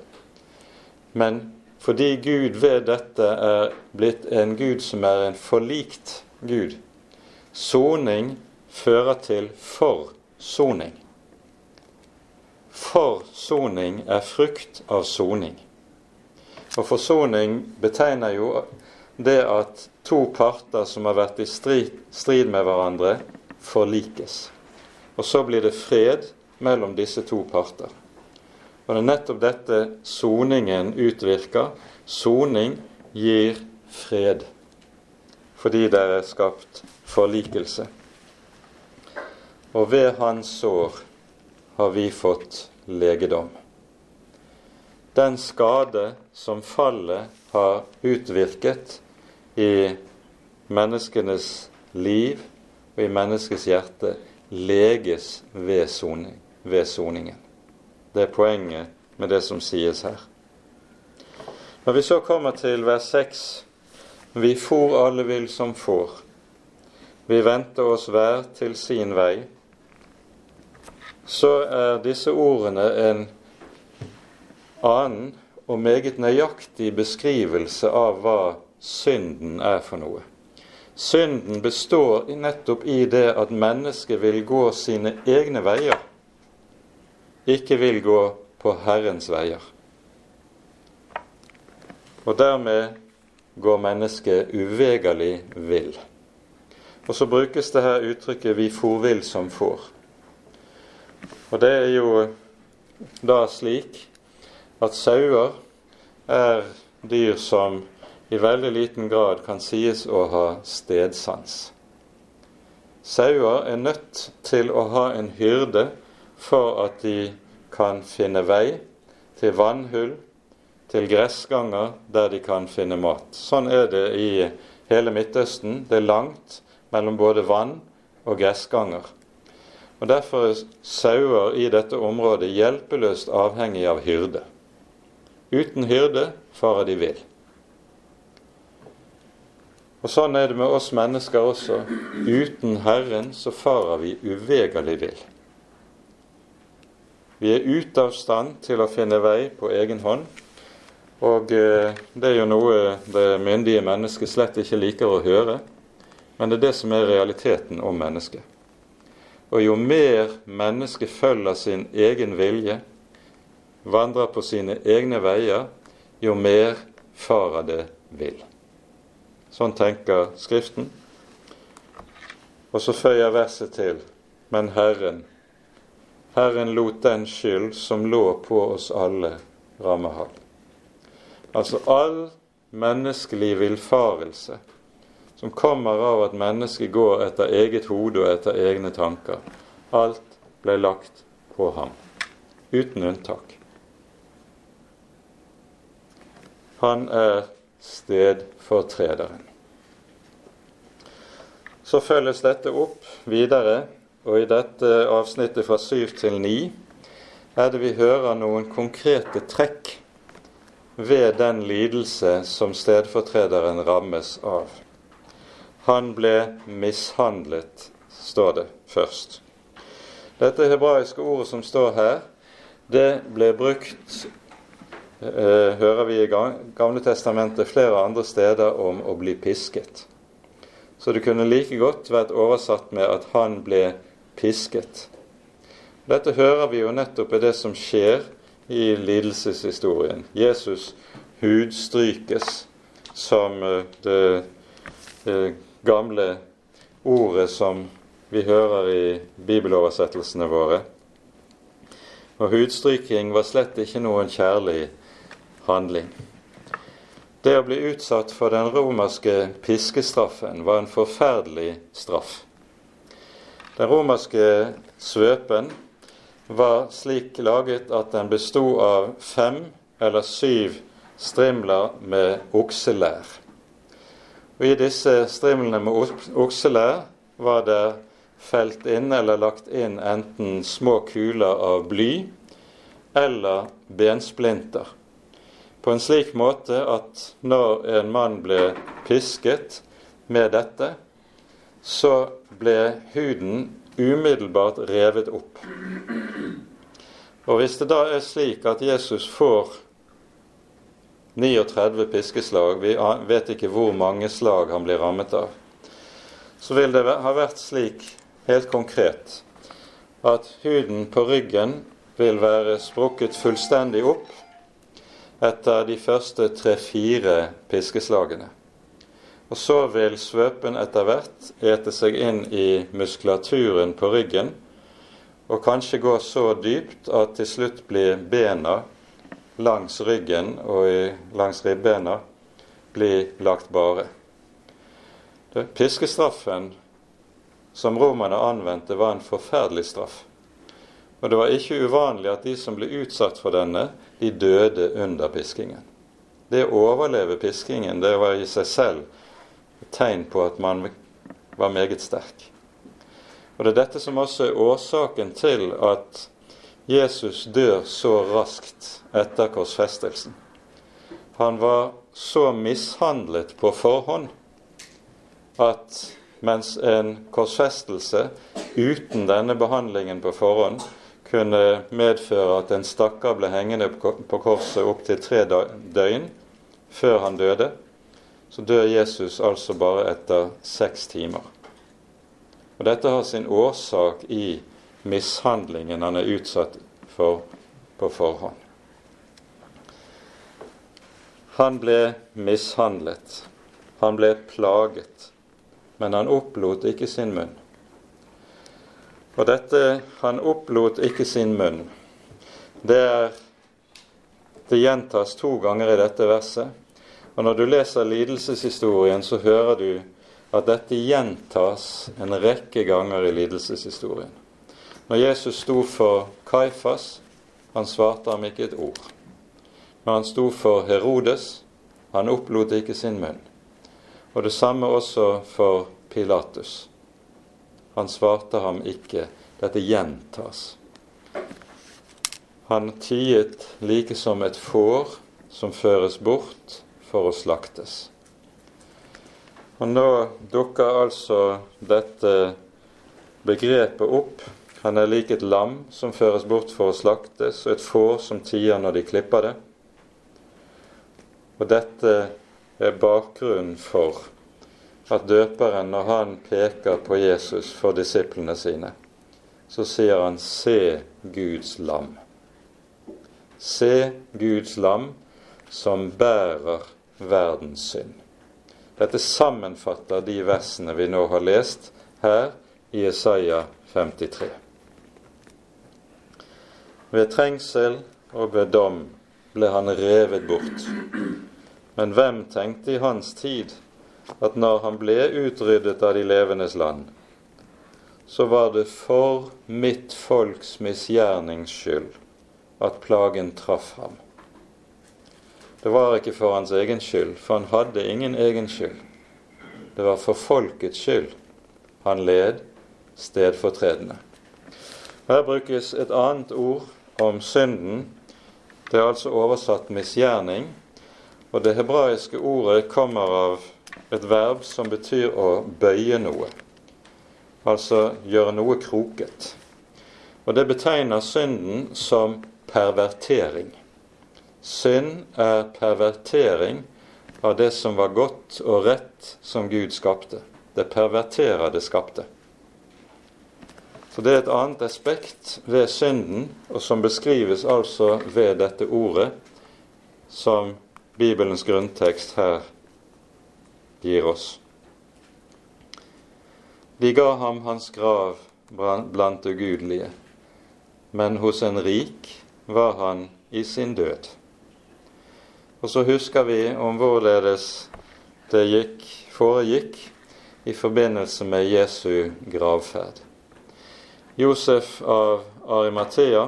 men fordi Gud ved dette er blitt en Gud som er en forlikt Gud. Soning fører til forsoning. Forsoning er frukt av soning. Og forsoning betegner jo det at to parter som har vært i strid, strid med hverandre, forlikes. Og så blir det fred mellom disse to parter. Og det er nettopp dette soningen utvirker. Soning gir fred fordi det er skapt forlikelse. Og ved hans sår har vi fått legedom. Den skade som fallet har utvirket i menneskenes liv og i menneskets hjerte, leges ved, soning, ved soningen. Det er poenget med det som sies her. Når vi så kommer til vers 6 vi for alle vil som får. Vi venter oss hver til sin vei. Så er disse ordene en annen og meget nøyaktig beskrivelse av hva synden er for noe. Synden består nettopp i det at mennesket vil gå sine egne veier, ikke vil gå på Herrens veier. Og dermed går mennesket uvegerlig vill. Og så brukes det her uttrykket 'vi for vill som får'. Og det er jo da slik at sauer er dyr som i veldig liten grad kan sies å ha stedsans. Sauer er nødt til å ha en hyrde for at de kan finne vei til vannhull, til gressganger der de kan finne mat. Sånn er det i hele Midtøsten. Det er langt mellom både vann og gressganger. Og Derfor er sauer i dette området hjelpeløst avhengig av hyrde. Uten hyrde farer de vill. Og Sånn er det med oss mennesker også. Uten Herren så farer vi uvegerlig vill. Vi er ute av stand til å finne vei på egen hånd, og eh, det er jo noe det myndige mennesket slett ikke liker å høre, men det er det som er realiteten om mennesket. Og jo mer mennesket følger sin egen vilje, vandrer på sine egne veier, jo mer farer det vil. Sånn tenker Skriften. Og så føyer verset til Men Herren, Herren lot den skyld som lå på oss alle, ramme ham. Altså all menneskelig villfarelse som kommer av at mennesket går etter eget hode og etter egne tanker. Alt ble lagt på ham, uten unntak. Han er stedfortrederen. Så følges dette opp videre, og i dette avsnittet fra 7 til 9 er det vi hører noen konkrete trekk ved den lidelse som stedfortrederen rammes av. Han ble mishandlet, står det først. Dette hebraiske ordet som står her, det ble brukt eh, hører vi i Gamle testamentet flere andre steder om å bli pisket. Så det kunne like godt vært oversatt med at han ble pisket. Dette hører vi jo nettopp i det som skjer i lidelseshistorien. Jesus hudstrykes som eh, det, det gamle ordet som vi hører i bibeloversettelsene våre. Og hudstryking var slett ikke noen kjærlig handling. Det å bli utsatt for den romerske piskestraffen var en forferdelig straff. Den romerske svøpen var slik laget at den bestod av fem eller syv strimler med okselær. Og I disse strimlene med okselær var det felt inn eller lagt inn enten små kuler av bly eller bensplinter. På en slik måte at når en mann ble pisket med dette, så ble huden umiddelbart revet opp. Og hvis det da er slik at Jesus får 39 piskeslag, vi vet ikke hvor mange slag han blir rammet av, så vil det ha vært slik helt konkret at huden på ryggen vil være sprukket fullstendig opp etter de første tre-fire piskeslagene. Og så vil svøpen etter hvert ete seg inn i muskulaturen på ryggen, og kanskje gå så dypt at til slutt blir bena langs ryggen og langs ribbena blir lagt bare. Piskestraffen som romerne anvendte, var en forferdelig straff. Og det var ikke uvanlig at de som ble utsatt for denne, de døde under piskingen. Det å overleve piskingen, det var i seg selv tegn på at man var meget sterk. Og Det er dette som også er årsaken til at Jesus dør så raskt etter korsfestelsen. Han var så mishandlet på forhånd at mens en korsfestelse uten denne behandlingen på forhånd kunne medføre at en stakkar ble hengende på korset opptil tre døgn før han døde, så dør Jesus altså bare etter seks timer. Og Dette har sin årsak i mishandlingen han er utsatt for på forhånd. Han ble mishandlet, han ble plaget, men han opplot ikke sin munn. Og dette 'han opplot ikke sin munn', det er Det gjentas to ganger i dette verset. Og når du leser lidelseshistorien, så hører du at dette gjentas en rekke ganger i lidelseshistorien. Når Jesus sto for Kaifas, han svarte ham ikke et ord. Når han sto for Herodes, han opplot ikke sin munn. Og det samme også for Pilatus. Han svarte ham ikke. Dette gjentas. Han tiet like som et får som føres bort for å slaktes. Og nå dukker altså dette begrepet opp. Han er lik et lam som føres bort for å slaktes, og et får som tier når de klipper det. Og dette er bakgrunnen for at døperen, når han peker på Jesus for disiplene sine, så sier han 'Se Guds lam'. Se Guds lam som bærer verdens synd. Dette sammenfatter de versene vi nå har lest her i Isaiah 53. Ved trengsel og ved dom ble han revet bort. Men hvem tenkte i hans tid at når han ble utryddet av de levendes land, så var det for mitt folks misgjernings skyld at plagen traff ham. Det var ikke for hans egen skyld, for han hadde ingen egen skyld. Det var for folkets skyld han led stedfortredende. Her brukes et annet ord om synden. Det er altså oversatt misgjerning. Og det hebraiske ordet kommer av et verb som betyr å bøye noe. Altså gjøre noe kroket. Og det betegner synden som pervertering. Synd er pervertering av det som var godt og rett som Gud skapte. Det perverterer det skapte. Så det er et annet aspekt ved synden, og som beskrives altså ved dette ordet, som Bibelens grunntekst her gir oss. De ga ham hans grav blant ugudelige, men hos en rik var han i sin død. Og så husker vi om hvorledes det gikk, foregikk i forbindelse med Jesu gravferd. Josef av Arimathea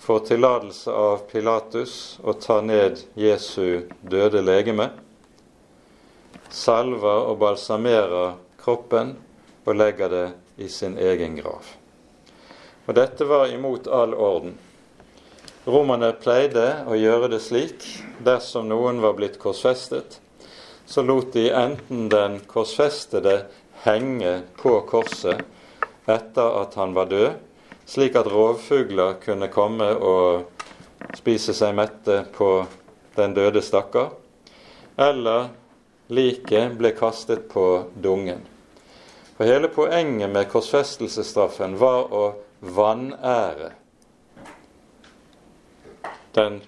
får tillatelse av Pilatus å ta ned Jesu døde legeme, salver og balsamerer kroppen og legger det i sin egen grav. Og dette var imot all orden. Romerne pleide å gjøre det slik dersom noen var blitt korsfestet, så lot de enten den korsfestede henge på korset etter at han var død, slik at rovfugler kunne komme og spise seg mette på den døde stakkar, eller liket ble kastet på dungen. For hele poenget med korsfestelsesstraffen var å vanære den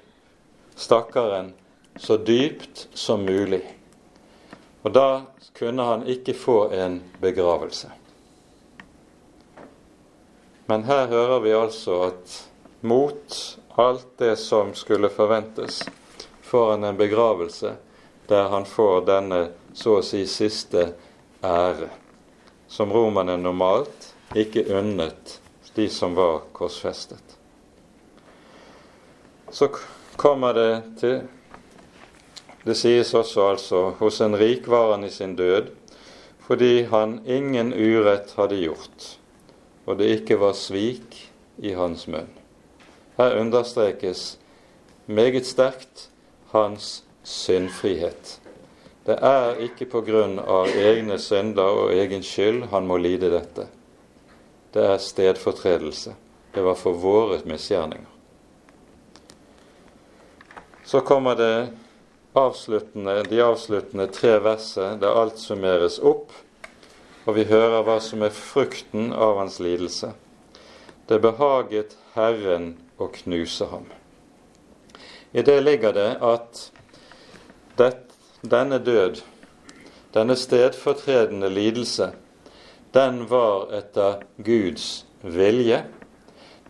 stakkaren så dypt som mulig. Og da kunne han ikke få en begravelse. Men her hører vi altså at mot alt det som skulle forventes, får han en begravelse der han får denne så å si siste ære, som romerne normalt ikke unnet de som var korsfestet. Så kommer det til Det sies også altså hos en rik var han i sin død fordi han ingen urett hadde gjort og det ikke var svik i hans munn. Her understrekes meget sterkt hans syndfrihet. Det er ikke på grunn av egne synder og egen skyld han må lide dette. Det er stedfortredelse. Det var for våre misgjerninger. Så kommer det avsluttende, de avsluttende tre verset der alt summeres opp og vi hører hva som er frukten av hans lidelse. Det behaget Herren å knuse ham. I det ligger det at det, denne død, denne stedfortredende lidelse, den var etter Guds vilje.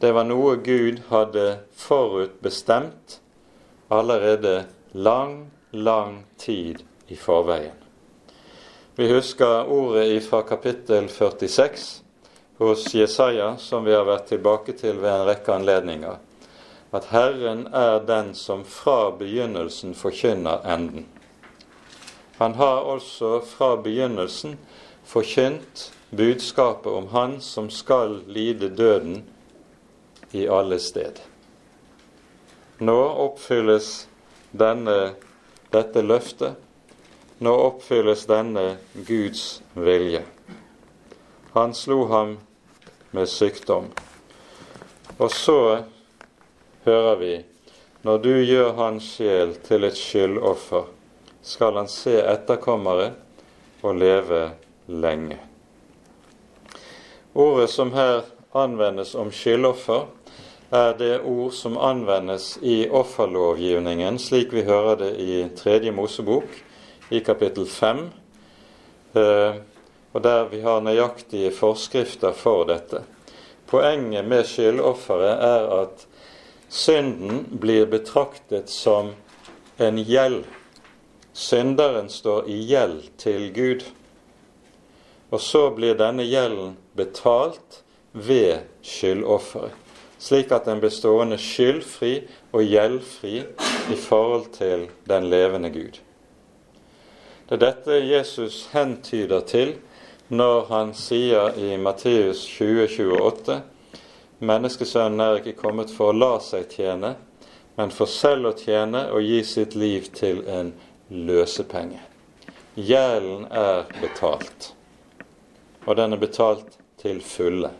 Det var noe Gud hadde forutbestemt allerede lang, lang tid i forveien. Vi husker ordet fra kapittel 46 hos Jesaja, som vi har vært tilbake til ved en rekke anledninger, at Herren er den som fra begynnelsen forkynner enden. Han har også fra begynnelsen forkynt budskapet om Han som skal lide døden i alle sted. Nå oppfylles denne, dette løftet. Nå oppfylles denne Guds vilje. Han slo ham med sykdom. Og så hører vi når du gjør hans sjel til et skyldoffer, skal han se etterkommere og leve lenge. Ordet som her anvendes om skyldoffer, er det ord som anvendes i offerlovgivningen, slik vi hører det i Tredje Mosebok, i kapittel 5, eh, og der vi har nøyaktige forskrifter for dette. Poenget med skyldofferet er at synden blir betraktet som en gjeld. Synderen står i gjeld til Gud. Og så blir denne gjelden betalt ved skyldofferet slik at den blir stående skyldfri og gjeldfri i forhold til den levende Gud. Det er dette Jesus hentyder til når han sier i Matteus 2028 Menneskesønnen er ikke kommet for å la seg tjene, men for selv å tjene og gi sitt liv til en løsepenge. Gjelden er betalt, og den er betalt til fulle.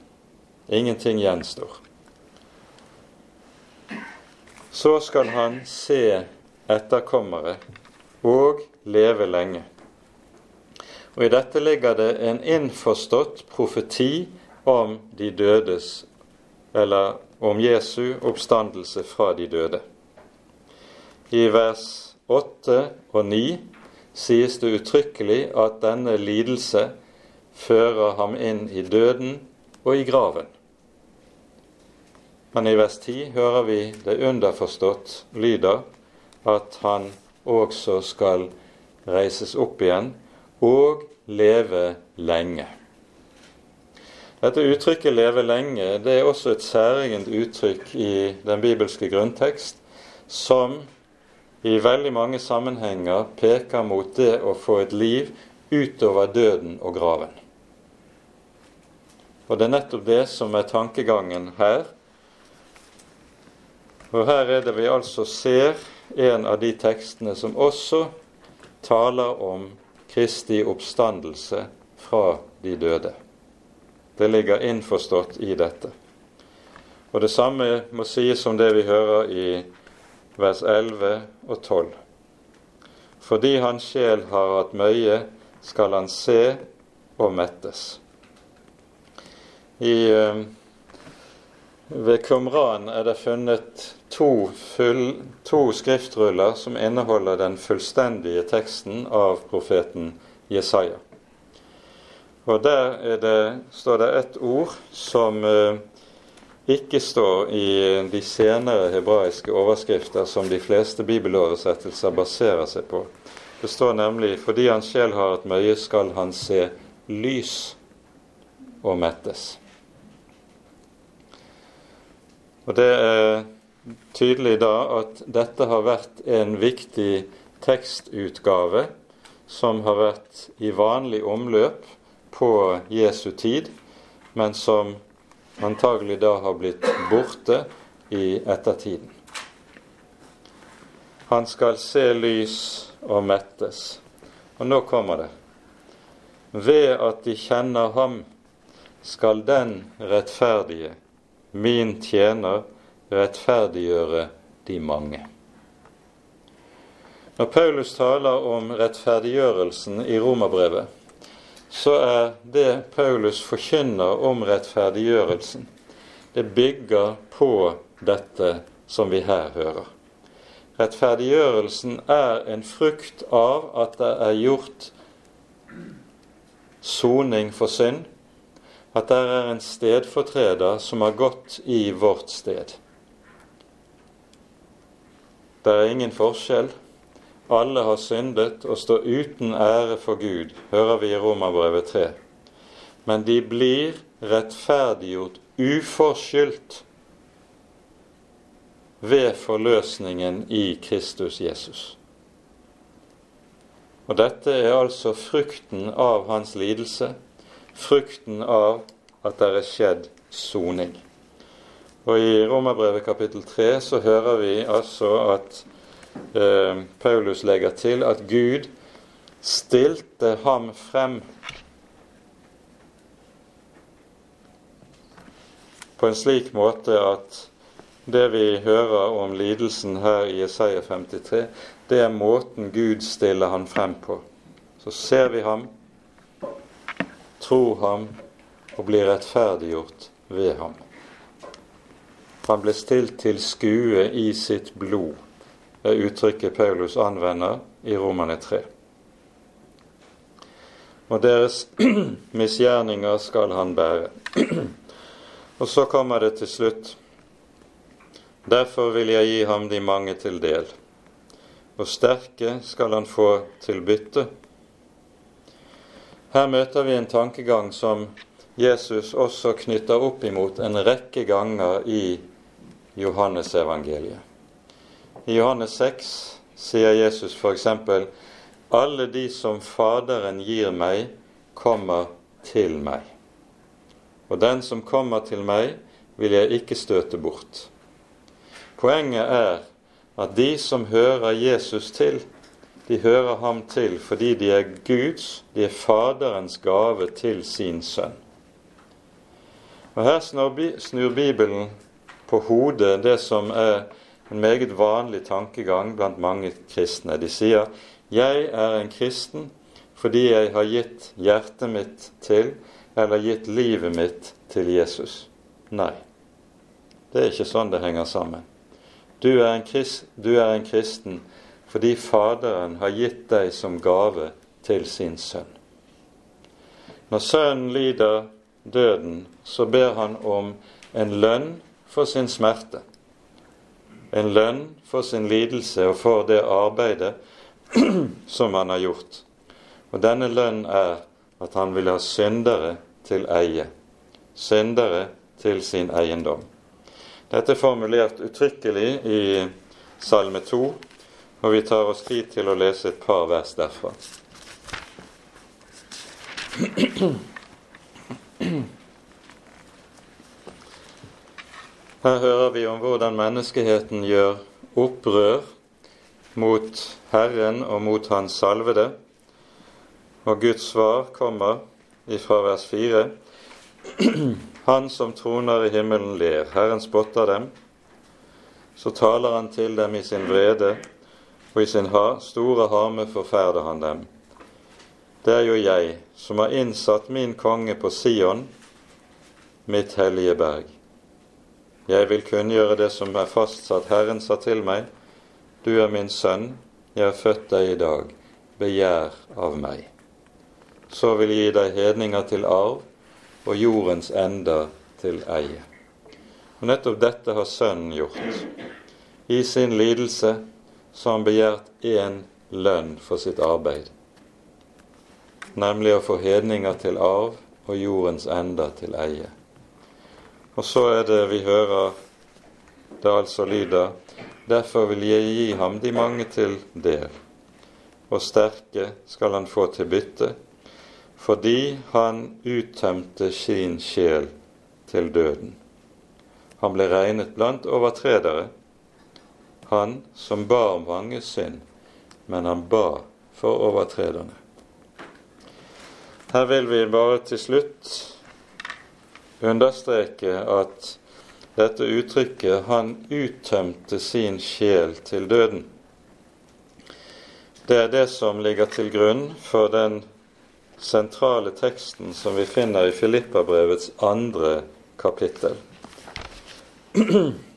Ingenting gjenstår så skal han se etterkommere og leve lenge. Og I dette ligger det en innforstått profeti om de dødes, eller om Jesu oppstandelse fra de døde. I vers 8 og 9 sies det uttrykkelig at denne lidelse fører ham inn i døden og i graven. Men i vers 10 hører vi det underforstått lyder at han også skal reises opp igjen og leve lenge. Dette uttrykket 'leve lenge' det er også et særegent uttrykk i den bibelske grunntekst, som i veldig mange sammenhenger peker mot det å få et liv utover døden og graven. Og det er nettopp det som er tankegangen her og her er det vi altså ser en av de tekstene som også taler om Kristi oppstandelse fra de døde. Det ligger innforstått i dette. Og det samme må sies om det vi hører i vers 11 og 12. Fordi hans sjel har hatt møye, skal han se og mettes. I eh, ved Qumran er det funnet to, full, to, skriftruller som inneholder den fullstendige teksten av profeten Jesaja. Og Der det, står det et ord som eh, ikke står i de senere hebraiske overskrifter som de fleste bibeloversettelser baserer seg på. Det står nemlig 'fordi hans sjel har et møye, skal han se lys og mettes'. Og Det er tydelig da at dette har vært en viktig tekstutgave som har vært i vanlig omløp på Jesu tid, men som antagelig da har blitt borte i ettertiden. Han skal se lys og mettes. Og nå kommer det. Ved at de kjenner ham, skal den rettferdige min tjener rettferdiggjøre de mange. Når Paulus taler om rettferdiggjørelsen i romerbrevet, så er det Paulus forkynner om rettferdiggjørelsen, det bygger på dette som vi her hører. Rettferdiggjørelsen er en frukt av at det er gjort soning for synd, at det er en stedfortreder som har gått i vårt sted. Det er ingen forskjell. Alle har syndet og står uten ære for Gud, hører vi i Romerbrevet 3. Men de blir rettferdiggjort uforskyldt ved forløsningen i Kristus Jesus. Og dette er altså frukten av hans lidelse, frukten av at det er skjedd soning. Og I Romerbrevet kapittel 3 så hører vi altså at eh, Paulus legger til at Gud stilte ham frem på en slik måte at det vi hører om lidelsen her i Jesaja 53, det er måten Gud stiller han frem på. Så ser vi ham, tror ham og blir rettferdiggjort ved ham. Han ble stilt til skue i sitt blod, er uttrykket Paulus anvender i Romane 3. Og deres misgjerninger skal han bære. og så kommer det til slutt Derfor vil jeg gi ham de mange til del, og sterke skal han få til bytte. Her møter vi en tankegang som Jesus også knytter opp imot en rekke ganger i Johannesevangeliet. I Johannes 6 sier Jesus f.eks.: Alle de som Faderen gir meg, kommer til meg. Og den som kommer til meg, vil jeg ikke støte bort. Poenget er at de som hører Jesus til, de hører ham til fordi de er Guds, de er Faderens gave til sin sønn. Og Her snur Bibelen på hodet det som er en meget vanlig tankegang blant mange kristne. De sier 'Jeg er en kristen fordi jeg har gitt hjertet mitt til, eller gitt livet mitt til Jesus'. Nei, det er ikke sånn det henger sammen. Du er, krist, du er en kristen fordi Faderen har gitt deg som gave til sin sønn. Når sønnen lider døden, så ber han om en lønn for sin smerte. En lønn for sin lidelse og for det arbeidet som han har gjort. Og denne lønn er at han vil ha syndere til eie. Syndere til sin eiendom. Dette er formulert uttrykkelig i Salme 2, og vi tar oss tid til å lese et par vers derfra. Her hører vi om hvordan menneskeheten gjør opprør mot Herren og mot Hans salvede. Og Guds svar kommer ifra vers 4. Han som troner i himmelen, ler. Herren spotter dem. Så taler han til dem i sin vrede, og i sin store harme forferder han dem. Det er jo jeg som har innsatt min konge på Sion, mitt hellige berg. Jeg vil kunngjøre det som er fastsatt. Herren sa til meg, du er min sønn, jeg har født deg i dag, begjær av meg. Så vil jeg gi deg hedninger til arv, og jordens ender til eie. Og Nettopp dette har Sønnen gjort. I sin lidelse så har han begjært én lønn for sitt arbeid, nemlig å få hedninger til arv og jordens ender til eie. Og så er det vi hører det altså lyder Derfor vil jeg gi ham de mange til del, og sterke skal han få til bytte, fordi han uttømte sin sjel til døden. Han ble regnet blant overtredere, han som ba om mange synd, men han ba for overtrederne. Her vil vi bare til slutt understreke at dette uttrykket 'han uttømte sin sjel til døden', det er det som ligger til grunn for den sentrale teksten som vi finner i Filippabrevets andre kapittel.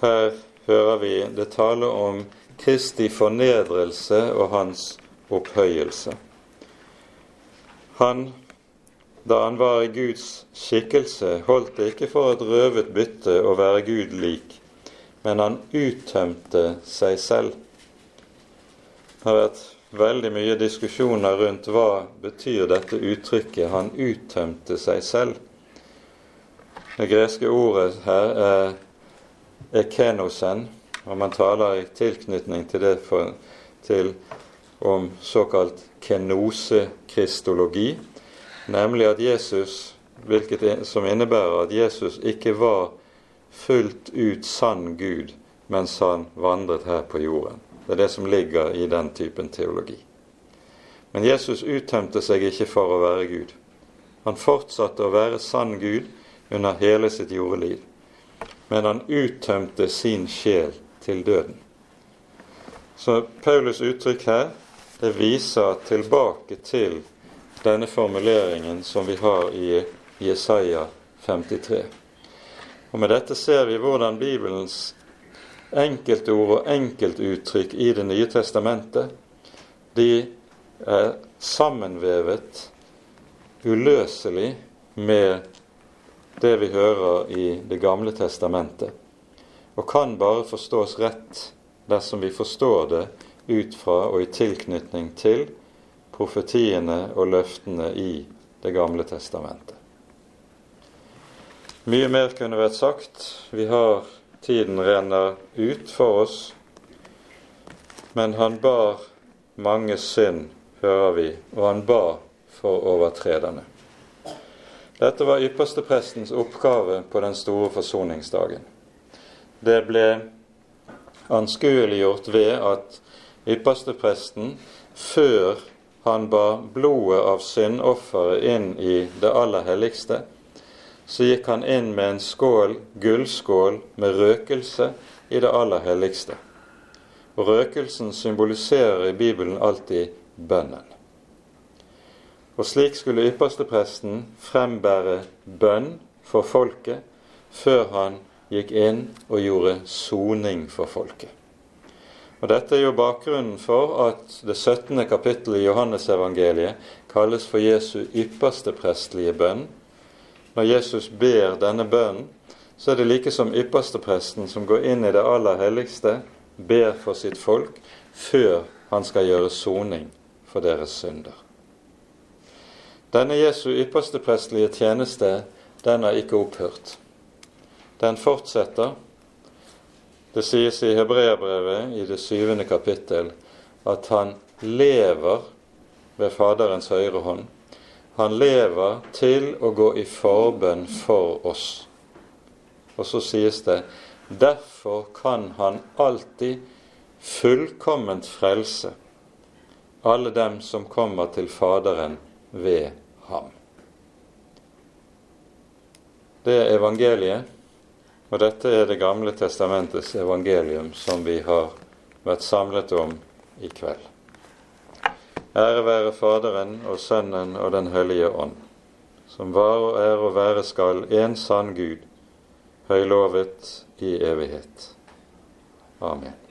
Her hører vi det tale om Kristi fornedrelse og hans opphøyelse. Han, da han var i Guds skikkelse, holdt det ikke for et røvet bytte å være Gud lik, men han uttømte seg selv. Det har vært veldig mye diskusjoner rundt hva betyr dette uttrykket 'han uttømte seg selv'. Det greske ordet her er ekenosen, og man taler i tilknytning til det for, til, om såkalt kenosekristologi, nemlig at Jesus, hvilket som innebærer at Jesus ikke var fullt ut sann Gud mens han vandret her på jorden. Det er det som ligger i den typen teologi. Men Jesus uttømte seg ikke for å være Gud. Han fortsatte å være sann Gud under hele sitt jordeliv. Men han uttømte sin sjel til døden. Så Paulus uttrykk her det viser tilbake til denne formuleringen som vi har i Jesaja 53. Og Med dette ser vi hvordan Bibelens enkeltord og enkeltuttrykk i Det nye testamentet de er sammenvevet uløselig med det vi hører i Det gamle testamentet, og kan bare forstås rett dersom vi forstår det ut fra og i tilknytning til profetiene og løftene i Det gamle testamentet. Mye mer kunne vært sagt. Vi har Tiden renner ut for oss. Men han bar mange synd, hører vi, og han ba for overtrederne. Dette var yppersteprestens oppgave på den store forsoningsdagen. Det ble anskueliggjort ved at ypperstepresten, før han bar blodet av syndofferet inn i det aller helligste, så gikk han inn med en skål, gullskål med røkelse i det aller helligste. Og røkelsen symboliserer i Bibelen alltid bønnen. Og slik skulle ypperstepresten frembære bønn for folket før han gikk inn og gjorde soning for folket. Og Dette er jo bakgrunnen for at det 17. kapittelet i Johannesevangeliet kalles for Jesu ypperste prestlige bønn. Når Jesus ber denne bønnen, så er det like som ypperstepresten som går inn i det aller helligste, ber for sitt folk før han skal gjøre soning for deres synder. Denne Jesu ypperste prestelige tjeneste, den har ikke opphørt. Den fortsetter det sies i Hebreabrevet i det syvende kapittel at han lever ved Faderens høyre hånd. Han lever til å gå i forbønn for oss. Og så sies det derfor kan han alltid fullkomment frelse alle dem som kommer til Faderen ved ham. Det er evangeliet og dette er Det gamle testamentets evangelium som vi har vært samlet om i kveld. Ære være Faderen og Sønnen og Den hellige ånd, som var og er og være skal en sann Gud, høylovet i evighet. Amen.